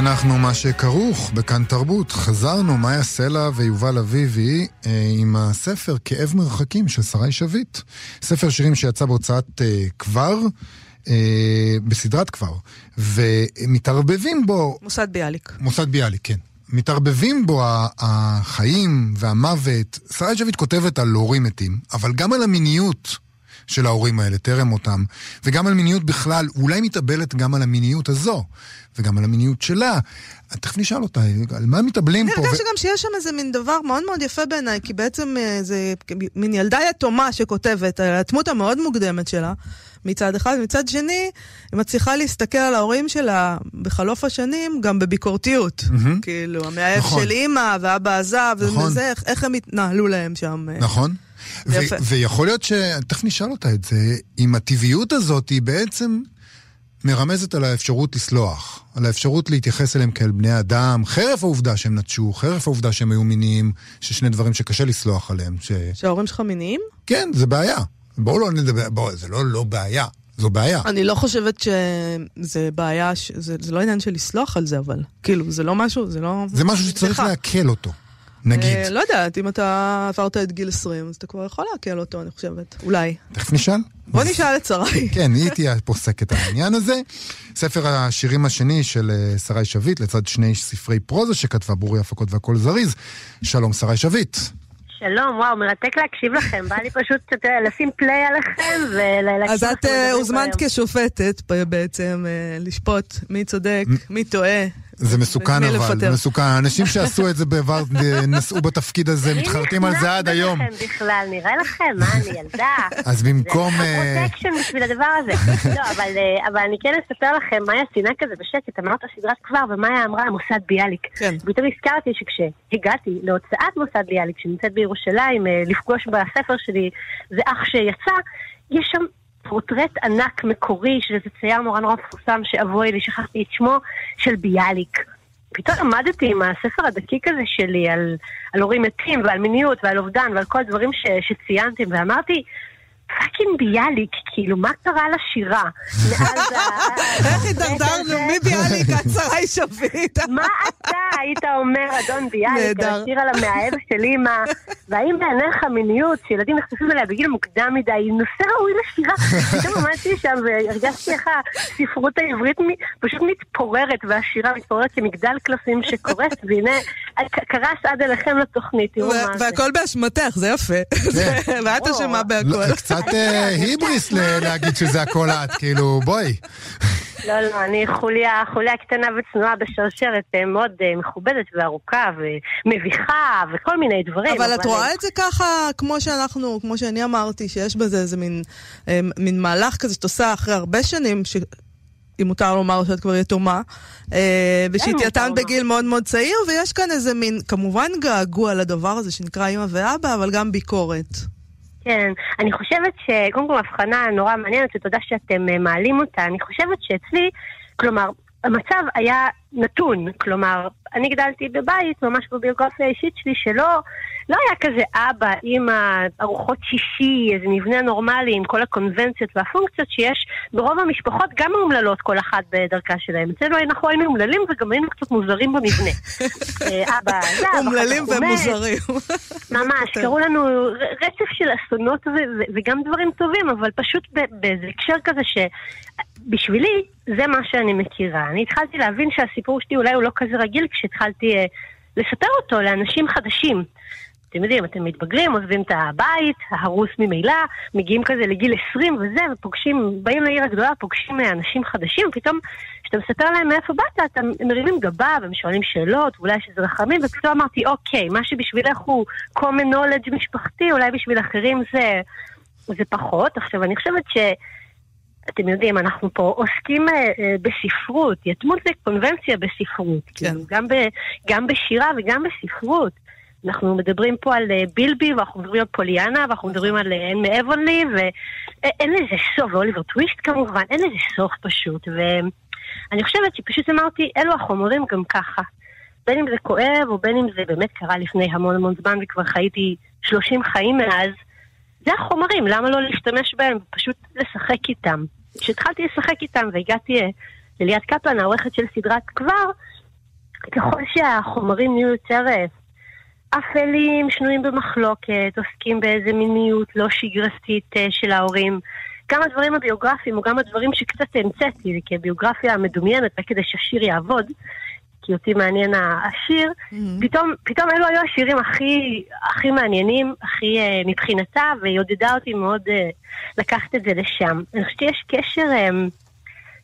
אנחנו מה שכרוך בכאן תרבות. חזרנו, מאיה סלע ויובל אביבי אה, עם הספר כאב מרחקים של שרי שביט. ספר שירים שיצא בהוצאת אה, כבר, אה, בסדרת כבר, ומתערבבים בו מוסד ביאליק. מוסד ביאליק, כן. מתערבבים בו החיים והמוות. שרה שביט כותבת על הורים מתים, אבל גם על המיניות של ההורים האלה, טרם מותם, וגם על מיניות בכלל, אולי מתאבלת גם על המיניות הזו, וגם על המיניות שלה. תכף נשאל אותה, על מה מתאבלים אני פה? הרגשתי ו- גם שיש שם איזה מין דבר מאוד מאוד יפה בעיניי, כי בעצם אה, זה מין ילדה יתומה שכותבת על הדמות המאוד מוקדמת שלה, מצד אחד, ומצד שני, היא מצליחה להסתכל על ההורים שלה בחלוף השנים גם בביקורתיות. כאילו, המאהב נכון. של אימא, ואבא עזב, נכון. וזה, איך- איך הם התנהלו להם שם. אה. נכון. ו-. ויכול להיות ש... תכף נשאל אותה את זה, אם הטבעיות הזאת היא בעצם מרמזת על האפשרות לסלוח, על האפשרות להתייחס אליהם כאל בני אדם, חרף העובדה שהם נטשו, חרף העובדה שהם היו מיניים, ששני דברים שקשה לסלוח עליהם. ש... שההורים שלך מיניים? כן, זה בעיה. בואו לא נדבר, בואו, זה לא לא בעיה, זו בעיה. אני לא חושבת שזה בעיה, זה זה לא עניין של לסלוח על זה, אבל. כאילו, זה לא משהו, זה לא... זה משהו שצריך. לעכל אותו, נגיד. אה, לא יודעת, אם אתה עברת את גיל 20, אז אתה כבר יכול לעכל אותו, אני חושבת. אולי. תכף נשאל. בוא נשאל את שרי. כן, היא תהיה הפוסקת העניין הזה. ספר השירים השני של אה, שרי שביט, לצד שני ספרי פרוזה שכתבה בורי הפקות והכל זריז. שלום, שרי שביט. שלום, וואו, מרתק להקשיב לכם. בא לי פשוט יודע, לשים פליי עליכם ולהקשיב לכם. אז את אה, הוזמנת. כשופטת בעצם לשפוט מי צודק, מי טועה. זה מסוכן אבל, לפטר. זה מסוכן. האנשים שעשו את זה בעבר אה, נשאו בתפקיד הזה, מתחרטים על זה עד היום. ביניכם בכלל, נראה לכם? מה, אני ילדה? אז במקום... זה אה, פרוטקשן בשביל הדבר הזה. לא, אבל, אה, אבל אני כן אספר לכם, מאיה ציינה כזה בשקט, אמרת סדרת כבר, ומאיה אמרה מוסד ביאליק. כן. פתאום הזכרתי שכשהגעתי להוצאת מוסד ביאליק, שנמצאת בירושלים, אה, לפגוש בספר שלי, זה אך שיצא, יש שם פורטרט ענק מקורי של איזה צייר נורא נורא מפורסם שאבוי לי, שכחתי את שמו, של ביאליק. פתאום עמדתי עם הספר הדקיק הזה שלי על, על הורים מתים ועל מיניות ועל אובדן ועל כל הדברים ש, שציינתם, ואמרתי, fucking ביאליק, כאילו, מה קרה לשירה? איך הידרדרנו מביאליק עד שרי שביט. מה אתה היית אומר, אדון ביאליק. על השיר על המאהב של אימא, והאם בעיניך מיניות שילדים נחשפים אליה בגיל מוקדם מדי היא נושא ראוי לשירה? פתאום עמדתי שם והרגשתי איך הספרות העברית פשוט מתפוררת, והשירה מתפוררת כמגדל קלפים שקורס, והנה, קרס עד אליכם לתוכנית, תראו מה זה. והכל באשמתך, זה יפה. ואת אשמה בהכל. לא, קצת אה, היבריס להגיד שזה הכל את, כאילו, בואי. לא, לא, אני חוליה, חוליה קטנה וצנועה בשרשרת אה, מאוד אה, מכובדת וארוכה ומביכה וכל מיני דברים. אבל את רואה את זה ככה, כמו שאנחנו, כמו שאני אמרתי, שיש בזה איזה מין, מין מהלך כזה שאת עושה אחרי הרבה שנים, ש... אם מותר לומר שאת כבר יתומה, ושהתייתנת מותר בגיל מאוד מאוד צעיר, ויש כאן איזה מין, כמובן געגוע לדבר הזה שנקרא אימא ואבא, אבל גם ביקורת. כן, אני חושבת ש... קודם כל הבחנה נורא מעניינת, ותודה שאתם אה, מעלים אותה. אני חושבת שאצלי, כלומר, המצב היה נתון. כלומר, אני גדלתי בבית, ממש בביוגרפיה האישית שלי, שלא לא היה כזה אבא, אימא, ארוחות שישי, איזה מבנה נורמלי עם כל הקונבנציות והפונקציות שיש ברוב המשפחות, גם מאומללות כל אחת בדרכה שלהם. אצלנו אנחנו היינו אומללים וגם היינו קצת מוזרים במבנה. אה, אבא כך אומללים. ומוזרים. ממש, קראו לנו רצף של אסונות וגם דברים טובים, אבל פשוט באיזה הקשר כזה שבשבילי זה מה שאני מכירה. אני התחלתי להבין שהסיפור שלי אולי הוא לא כזה רגיל כשהתחלתי אה, לספר אותו לאנשים חדשים. אתם יודעים, אתם מתבגרים, עוזבים את הבית, ההרוס ממילא, מגיעים כזה לגיל 20 וזה, ופוגשים, באים לעיר הגדולה, פוגשים אה, אנשים חדשים, ופתאום כשאתה מספר להם מאיפה באת, אתה הם מרימים גבה והם שואלים שאלות, ואולי יש איזה רחמים, ופתאום אמרתי, אוקיי, מה שבשבילך הוא common knowledge משפחתי, אולי בשביל אחרים זה, זה פחות. עכשיו, אני חושבת ש... אתם יודעים, אנחנו פה עוסקים אה, אה, בספרות, יתמות זה קונבנציה בספרות. כן. כאילו, גם, ב, גם בשירה וגם בספרות. אנחנו מדברים פה על אה, בילבי, ואנחנו מדברים על פוליאנה, ואנחנו מדברים על אה, אין מאבונלי, ואין לזה סוף, ואוליבר טוויסט כמובן, אין לזה סוף פשוט. ואני חושבת שפשוט אמרתי, אלו החומרים גם ככה. בין אם זה כואב, או בין אם זה באמת קרה לפני המון המון זמן, וכבר חייתי 30 חיים מאז, זה החומרים, למה לא להשתמש בהם ופשוט לשחק איתם? כשהתחלתי לשחק איתם והגעתי אה, לליאת קפלן, העורכת של סדרת כבר, ככל שהחומרים נהיו יותר אפלים, שנויים במחלוקת, עוסקים באיזה מיניות לא שגרתית אה, של ההורים, גם הדברים הביוגרפיים או גם הדברים שקצת המצאתי, כי הביוגרפיה המדומיינת, רק כדי שהשיר יעבוד, כי אותי מעניין השיר, פתאום, פתאום אלו היו השירים הכי, הכי מעניינים, הכי uh, מבחינתה, והיא עודדה אותי מאוד uh, לקחת את זה לשם. אני חושבת שיש קשר, um,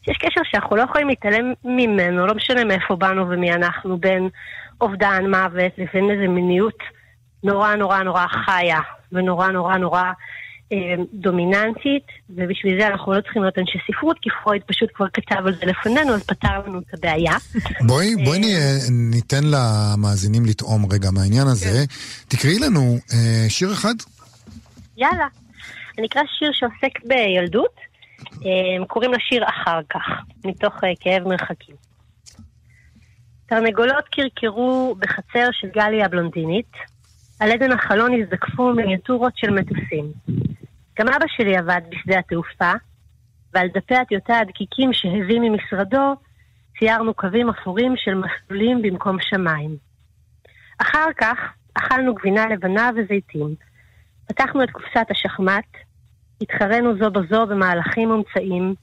שיש קשר שאנחנו לא יכולים להתעלם ממנו, לא משנה מאיפה באנו ומי אנחנו, בין אובדן, מוות, לבין איזו מיניות נורא נורא נורא חיה, ונורא נורא נורא אה, דומיננטית, ובשביל זה אנחנו לא צריכים להיות אנשי ספרות, כי פרויד פשוט כבר כתב על זה לפנינו, אז פתר לנו את הבעיה. בואי, בואי נ- ניתן למאזינים לטעום רגע מהעניין הזה. תקראי לנו אה, שיר אחד. יאללה. אני אקרא שיר שעוסק בילדות, אה, קוראים לשיר אחר כך, מתוך אה, כאב מרחקים. תרנגולות קרקרו בחצר של גלי הבלונדינית, על עדן החלון הזדקפו מיניאטורות של מטוסים. גם אבא שלי עבד בשדה התעופה, ועל דפי הטיוטה הדקיקים שהביא ממשרדו, ציירנו קווים אפורים של מסלולים במקום שמיים. אחר כך אכלנו גבינה לבנה וזיתים. פתחנו את קופסת השחמט, התחרנו זו בזו במהלכים מומצאים,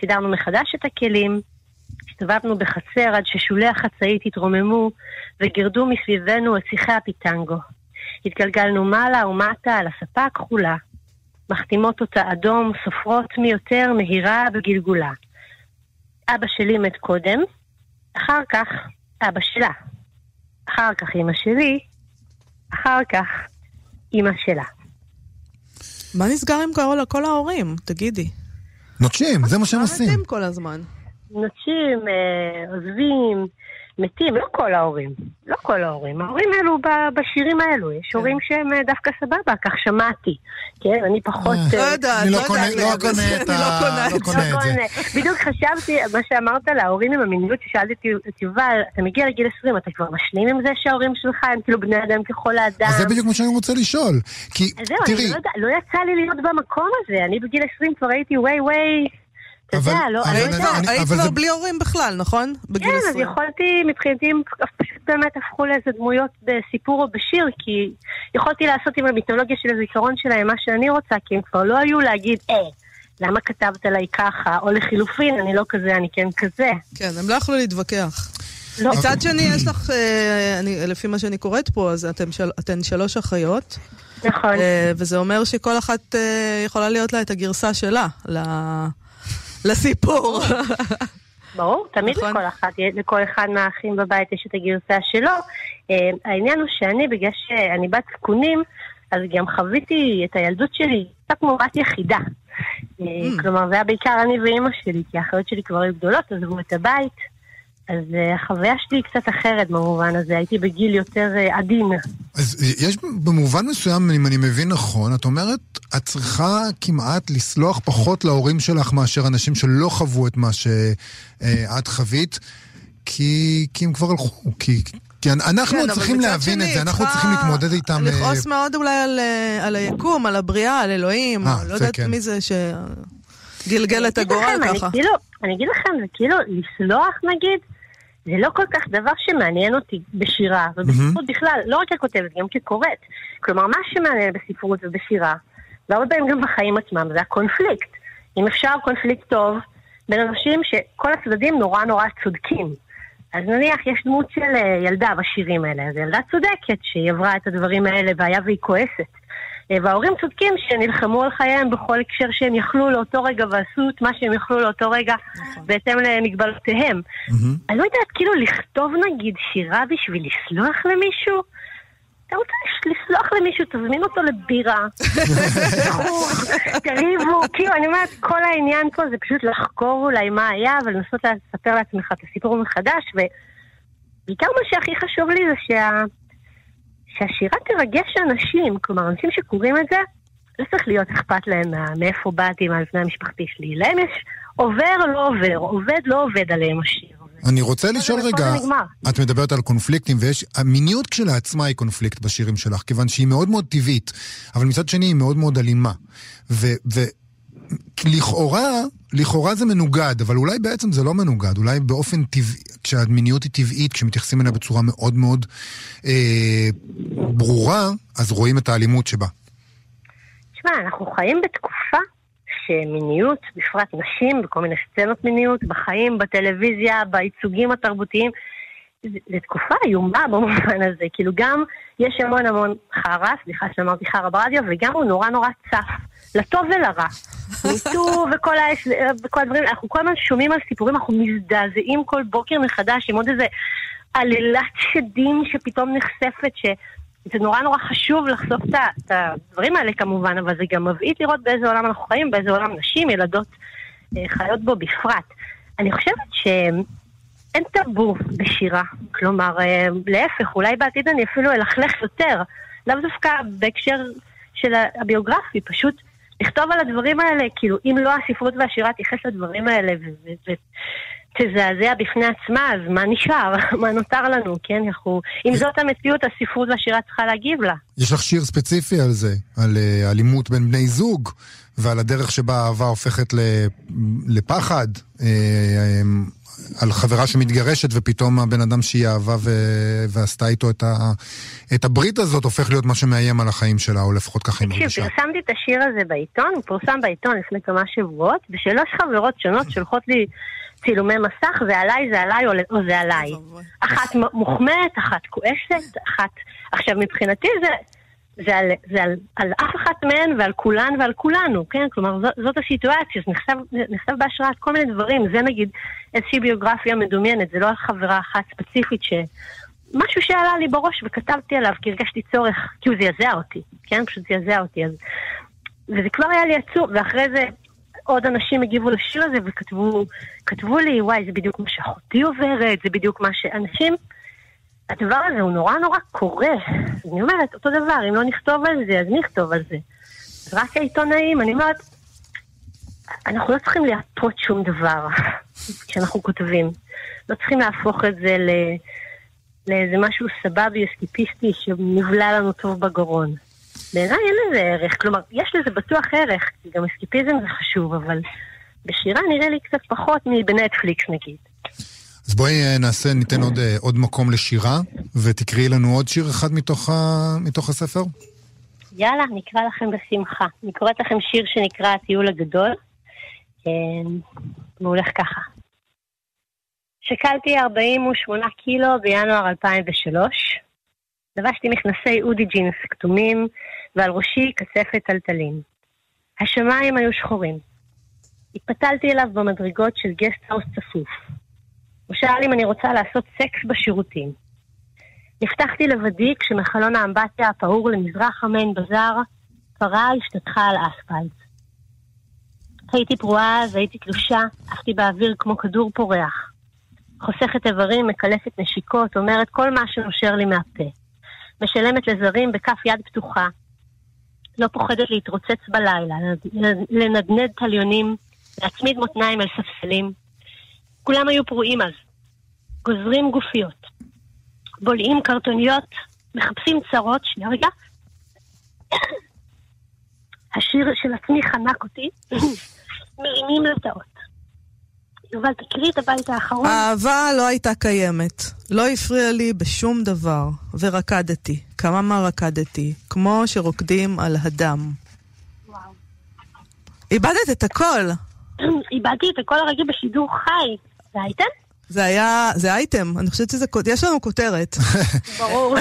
סידרנו מחדש את הכלים, הסתובבנו בחצר עד ששולי החצאית התרוממו וגירדו מסביבנו את שיחי הפיטנגו. התגלגלנו מעלה ומטה על הספה הכחולה. מחתימות אותה אדום, סופרות מי יותר מהירה בגלגולה. אבא שלי מת קודם, אחר כך אבא שלה. אחר כך אמא שלי, אחר כך אמא שלה. מה נסגר עם כל, כל ההורים? תגידי. נוטשים, זה מה שהם מה עושים. מתים כל הזמן? נשים, אה, עוזבים, מתים, לא כל ההורים. לא כל ההורים. ההורים האלו ב- בשירים האלו. יש כן. הורים שהם אה, דווקא סבבה, כך שמעתי. כן, אני פחות... אה. לא אה, יודעת, אני לא לא קונה- לא קונה זה, את אני ה- לא קונה לא את. זה. בדיוק חשבתי, מה שאמרת על ההורים עם המיניות, ששאלתי את- יובל, אתה מגיע לגיל 20, אתה כבר משלים עם זה שההורים שלך הם כאילו בני אדם ככל האדם? אז זה בדיוק מה שאני רוצה לשאול. כי, זהו, תראי, לא, לא יצא לי להיות במקום הזה. אני בגיל 20 כבר הייתי ווי ווי, אתה אבל- יודע, לא, אני לא יודעת. היית אבל כבר זה- בלי הורים בכלל, נכון? בגיל כן, אז 20. יכולתי, מבחינתי, הם פשוט באמת הפכו לאיזה דמויות בסיפור או בשיר, כי יכולתי לעשות עם המיתולוגיה של הזיכרון שלהם מה שאני רוצה, כי הם כבר לא היו להגיד, אה, למה כתבת עליי ככה, או לחילופין, אני לא כזה, אני כן כזה. כן, הם לא יכלו להתווכח. לא. מצד שני, יש לך, אה, אני, לפי מה שאני קוראת פה, אז אתם של, אתן שלוש אחיות, נכון. אה, וזה אומר שכל אחת אה, יכולה להיות לה את הגרסה שלה ל- לסיפור. ברור, תמיד נכון. לכל אחת, לכל אחד מהאחים בבית יש את הגרסה שלו. אה, העניין הוא שאני, בגלל שאני בת זקונים, אז גם חוויתי את הילדות שלי קצת כמו בת יחידה. אה, Mm. כלומר, זה היה בעיקר אני ואימא שלי, כי האחיות שלי כבר היו גדולות, עזבו את הבית. אז אה, החוויה שלי היא קצת אחרת במובן הזה, הייתי בגיל יותר אה, עדין. אז יש במובן מסוים, אם אני מבין נכון, את אומרת, את צריכה כמעט לסלוח פחות להורים שלך מאשר אנשים שלא חוו את מה שאת חווית, כי, כי הם כבר הלכו, כי... כי אנחנו כן, צריכים להבין את שני, זה, אנחנו צריכה צריכים להתמודד איתם. אה, לכעוס מאוד אולי על, אה, על היקום, על הבריאה, על אלוהים, אה, לא זה יודעת כן. מי זה שגלגל את הגורל ככה. אני כאילו, אני אגיד לכם, זה כאילו, לסלוח נגיד, זה לא כל כך דבר שמעניין אותי בשירה, ובספרות בכלל, לא רק ככותבת, גם כקוראת. כלומר, מה שמעניין בספרות ובשירה, והרבה פעמים גם בחיים עצמם, זה הקונפליקט. אם אפשר קונפליקט טוב, בין אנשים שכל הצדדים נורא נורא צודקים. אז נניח יש דמות של אה, ילדה בשירים האלה, אז ילדה צודקת שהיא עברה את הדברים האלה והיה והיא כועסת. אה, וההורים צודקים שנלחמו על חייהם בכל הקשר שהם יכלו לאותו רגע ועשו את מה שהם יכלו לאותו רגע בהתאם למגבלותיהם. אני לא יודעת, כאילו לכתוב נגיד שירה בשביל לסלוח למישהו? אתה רוצה לסלוח למישהו, תזמין אותו לבירה. תריבו, כאילו, אני אומרת, כל העניין פה זה פשוט לחקור אולי מה היה ולנסות לספר לעצמך את הסיפור מחדש, ובעיקר מה שהכי חשוב לי זה שה... שהשירה תרגש אנשים, כלומר, אנשים שקוראים את זה, לא צריך להיות אכפת להם מה- מאיפה באתי, מהמבנה המשפחתי שלי. להם יש עובר, לא עובר, עובד, לא עובד עליהם השיר. אני רוצה לשאול רגע. את מדברת על קונפליקטים, ויש, המיניות כשלעצמה היא קונפליקט בשירים שלך, כיוון שהיא מאוד מאוד טבעית, אבל מצד שני היא מאוד מאוד אלימה. ו... ו לכאורה, לכאורה זה מנוגד, אבל אולי בעצם זה לא מנוגד, אולי באופן טבעי, כשהמיניות היא טבעית, כשמתייחסים אליה בצורה מאוד מאוד אה, ברורה, אז רואים את האלימות שבה. תשמע, אנחנו חיים בתקופה שמיניות, בפרט נשים, בכל מיני סצנות מיניות, בחיים, בטלוויזיה, בייצוגים התרבותיים, זו תקופה איומה במובן הזה, כאילו גם יש המון המון חרא, סליחה שאמרתי חרא ברדיו, וגם הוא נורא נורא צף, לטוב ולרע. מיטו וכל, האש, וכל הדברים, אנחנו כל הזמן שומעים על סיפורים, אנחנו מזדעזעים כל בוקר מחדש עם עוד איזה עלילת שדים שפתאום נחשפת, שזה נורא נורא חשוב לחשוף את ה- הדברים האלה כמובן, אבל זה גם מבעית לראות באיזה עולם אנחנו חיים, באיזה עולם נשים, ילדות אה, חיות בו בפרט. אני חושבת שאין טאבו בשירה, כלומר, אה, להפך, אולי בעתיד אני אפילו אלכלך יותר, לאו דווקא בהקשר של הביוגרפי, פשוט לכתוב על הדברים האלה, כאילו, אם לא הספרות והשירה תייחס לדברים האלה ו- ו- ותזעזע בפני עצמה, אז מה נשאר? מה נותר לנו, כן? אנחנו... אם זאת המציאות, הספרות והשירה צריכה להגיב לה. יש לך שיר ספציפי על זה, על אה, אלימות בין בני זוג, ועל הדרך שבה האהבה הופכת לפחד, אה, אה, על חברה שמתגרשת ופתאום הבן אדם שהיא אהבה ו- ועשתה איתו את, ה- את הברית הזאת הופך להיות מה שמאיים על החיים שלה, או לפחות ככה היא תקשיב, מרגישה. פרסמתי את השיר הזה בעיתון, הוא פורסם בעיתון לפני כמה שבועות, ושלוש חברות שונות שולחות לי צילומי מסך, זה עליי, זה עליי, או או זה עליי. אחת מוחמאת, אחת כועסת, אחת... עכשיו, מבחינתי זה... זה, על, זה על, על אף אחת מהן ועל כולן ועל כולנו, כן? כלומר, זאת, זאת הסיטואציה, זה נכתב, נכתב בהשראת כל מיני דברים. זה נגיד איזושהי ביוגרפיה מדומיינת, זה לא על חברה אחת ספציפית ש... משהו שעלה לי בראש וכתבתי עליו כי הרגשתי צורך, כי הוא זעזע אותי, כן? פשוט זעזע אותי. אז... וזה כבר היה לי עצוב, ואחרי זה עוד אנשים הגיבו לשיר הזה וכתבו כתבו לי, וואי, זה בדיוק מה שאחותי עוברת, זה בדיוק מה שאנשים... הדבר הזה הוא נורא נורא קורה. אני אומרת, אותו דבר, אם לא נכתוב על זה, אז נכתוב על זה. רק העיתונאים, אני אומרת, אנחנו לא צריכים לייפות שום דבר כשאנחנו כותבים. לא צריכים להפוך את זה. לאיזה משהו סבבי, אסקיפיסטי, שנבלע לנו טוב בגרון. בעיניי אין לזה ערך, כלומר, יש לזה בטוח ערך, כי גם אסקיפיזם זה חשוב, אבל בשירה נראה לי קצת פחות מבנטפליקס נגיד. אז בואי אה, נעשה, ניתן עוד, אה, עוד מקום לשירה, ותקראי לנו עוד שיר אחד מתוך, ה, מתוך הספר. יאללה, נקרא לכם בשמחה. אני קוראת לכם שיר שנקרא הטיול הגדול, אה, והוא הולך ככה. שקלתי 48 קילו בינואר 2003, לבשתי מכנסי אודי ג'ינס כתומים, ועל ראשי קצפת תלתלים. השמיים היו שחורים. התפתלתי אליו במדרגות של גסטהאוס צפוף. הוא שאל אם אני רוצה לעשות סקס בשירותים. נפתחתי לבדי כשמחלון האמבטיה הפעור למזרח המיין בזאר, פרה השתטחה על אספלט. הייתי פרועה אז הייתי תלושה, עפתי באוויר כמו כדור פורח. חוסכת איברים, מקלפת נשיקות, אומרת כל מה שנושר לי מהפה. משלמת לזרים בכף יד פתוחה. לא פוחדת להתרוצץ בלילה, לנדנד תליונים, להצמיד מותניים על ספסלים. כולם היו פרועים אז. גוזרים גופיות. בולעים קרטוניות, מחפשים צרות, שנייה רגע. השיר של עצמי חנק אותי, מרימים לטאות. יובל, תקריא את הבית האחרון. האהבה לא הייתה קיימת. לא הפריע לי בשום דבר, ורקדתי. כמה רקדתי, כמו שרוקדים על הדם. וואו. איבדת את הכל. איבדתי את הכל הרגע בשידור חי. זה הייתם? זה היה, זה אייטם, אני חושבת שזה, יש לנו כותרת. ברור.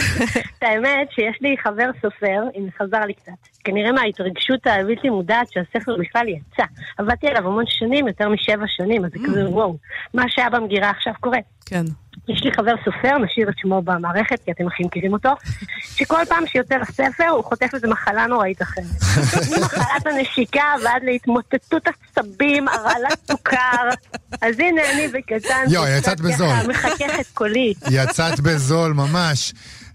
את האמת שיש לי חבר סופר, הנה חזר לי קצת. כנראה מההתרגשות הבלתי מודעת שהספר בכלל יצא. עבדתי עליו המון שנים, יותר משבע שנים, אז זה כזה וואו. מה שהיה במגירה עכשיו קורה. כן. יש לי חבר סופר, נשאיר את שמו במערכת, כי אתם הכי מכירים אותו, שכל פעם שיוצא לספר הוא חוטף איזה מחלה נוראית אחרת. ממחלת הנשיקה ועד להתמוטטות עצבים, הרעלת סוכר. אז הנה אני בקטן, יואו, יצאת בזול. מחכך את קולי. יצאת בזול, ממש.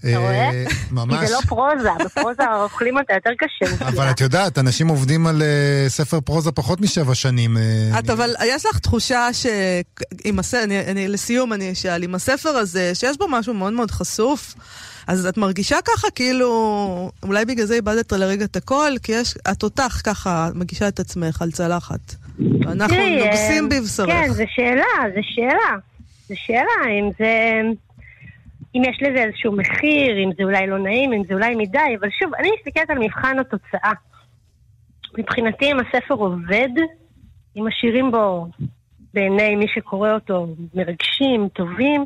אתה רואה? אה, כי ממש. זה לא פרוזה, בפרוזה אוכלים אותה יותר קשה. אבל את יודעת, אנשים עובדים על אה, ספר פרוזה פחות משבע שנים. אה, את אבל, יש לך תחושה אני, לסיום אני אשאל, עם הספר הזה, שיש בו משהו מאוד מאוד חשוף, אז את מרגישה ככה כאילו, אולי בגלל זה איבדת לרגע את הכל, כי יש, את אותך ככה מגישה את עצמך על צלחת. ואנחנו תראי, נוגסים בבשרך. כן, זו שאלה, זו שאלה. זו שאלה אם זה... אם יש לזה איזשהו מחיר, אם זה אולי לא נעים, אם זה אולי מדי, אבל שוב, אני מסתכלת על מבחן התוצאה. מבחינתי, אם הספר עובד, אם השירים בו, בעיני מי שקורא אותו, מרגשים, טובים,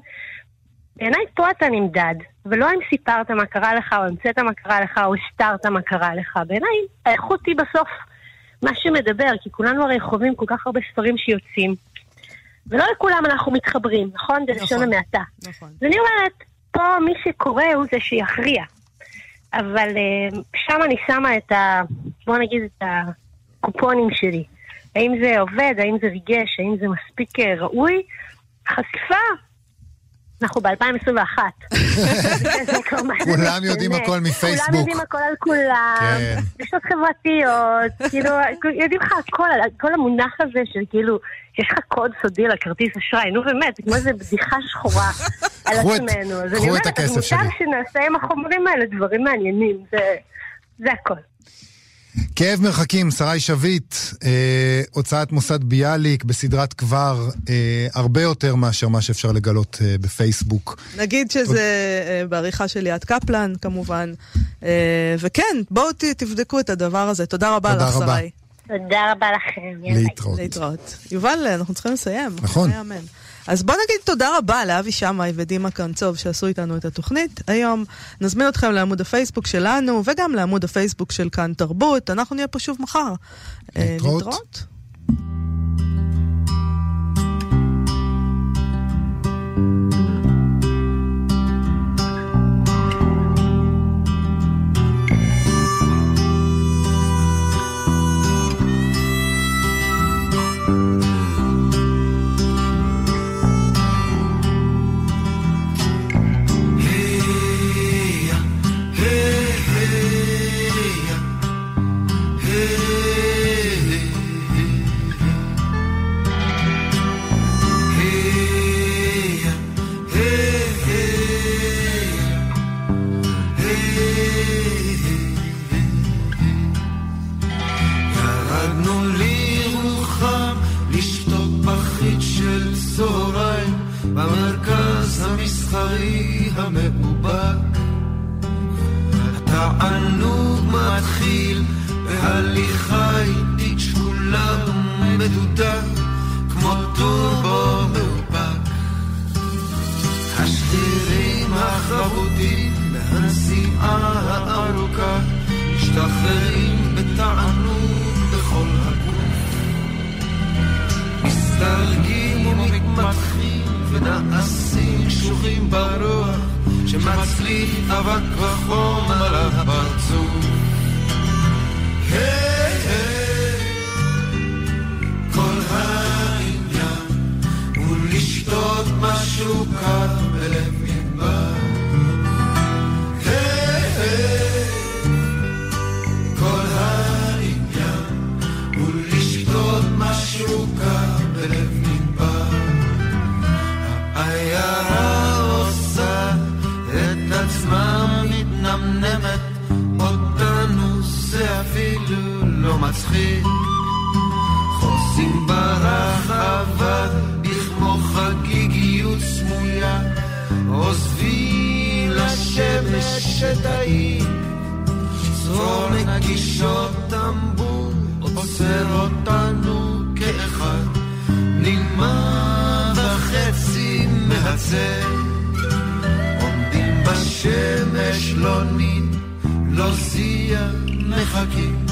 בעיניי פה אתה נמדד, ולא אם סיפרת מה קרה לך, או המצאת מה קרה לך, או הסתרת מה קרה לך. בעיניי האיכות היא בסוף מה שמדבר, כי כולנו הרי חווים כל כך הרבה ספרים שיוצאים, ולא לכולם אנחנו מתחברים, נכון? זה לשון נכון. המעטה. נכון. אז אני אומרת, פה מי שקורא הוא זה שיכריע. אבל אה, שם אני שמה את ה... בוא נגיד את הקופונים שלי. האם זה עובד, האם זה ריגש, האם זה מספיק אה, ראוי? חשיפה. אנחנו ב-2021. כולם יודעים הכל מפייסבוק. כולם יודעים הכל על כולם. כן. רשתות חברתיות, כאילו, יודעים לך הכל, כל המונח הזה של כאילו, שיש לך קוד סודי לכרטיס אשראי, נו באמת, זה כמו איזה בדיחה שחורה על קחו את- עצמנו. אז קחו אני את אומרת, הכסף אז שלי. מותר שנעשה עם החומרים האלה דברים מעניינים, זה הכל. כאב מרחקים, שרי שביט, אה, הוצאת מוסד ביאליק בסדרת כבר, אה, הרבה יותר מאשר מה שאפשר לגלות אה, בפייסבוק. נגיד שזה אה, בעריכה של ליאת קפלן, כמובן. אה, וכן, בואו ת- תבדקו את הדבר הזה. תודה רבה תודה לך, רבה. שרי. תודה רבה לכם. להתראות. להתראות. יובל, אנחנו צריכים לסיים. נכון. אז בוא נגיד תודה רבה לאבי שמאי ודימה קרנצוב שעשו איתנו את התוכנית היום. נזמין אתכם לעמוד הפייסבוק שלנו וגם לעמוד הפייסבוק של כאן תרבות. אנחנו נהיה פה שוב מחר. אה, להתראות. להתראות. המאובק. התענוג מתחיל בהליכה איטית שקולה ומדודה כמו טורבו מאופק. השרירים החבוטים מהנסיעה הארוכה משתחררים בתענוג בכל הגוף. מסתרגים ומתמתחים ונעשים קשוחים ברוח שמצליף אבק וחום על הפרצוף. היי היי כל העניין הוא לשתות משהו קר מצחיק. חוסים ברחבה בכמו חגיגיות סמויה. עוזבים לשמש את העיר צרור נגישות טמבור עוצר אותנו כאחד. נימה וחצי מהצל. עומדים בשמש לא נין לא זיע מחכים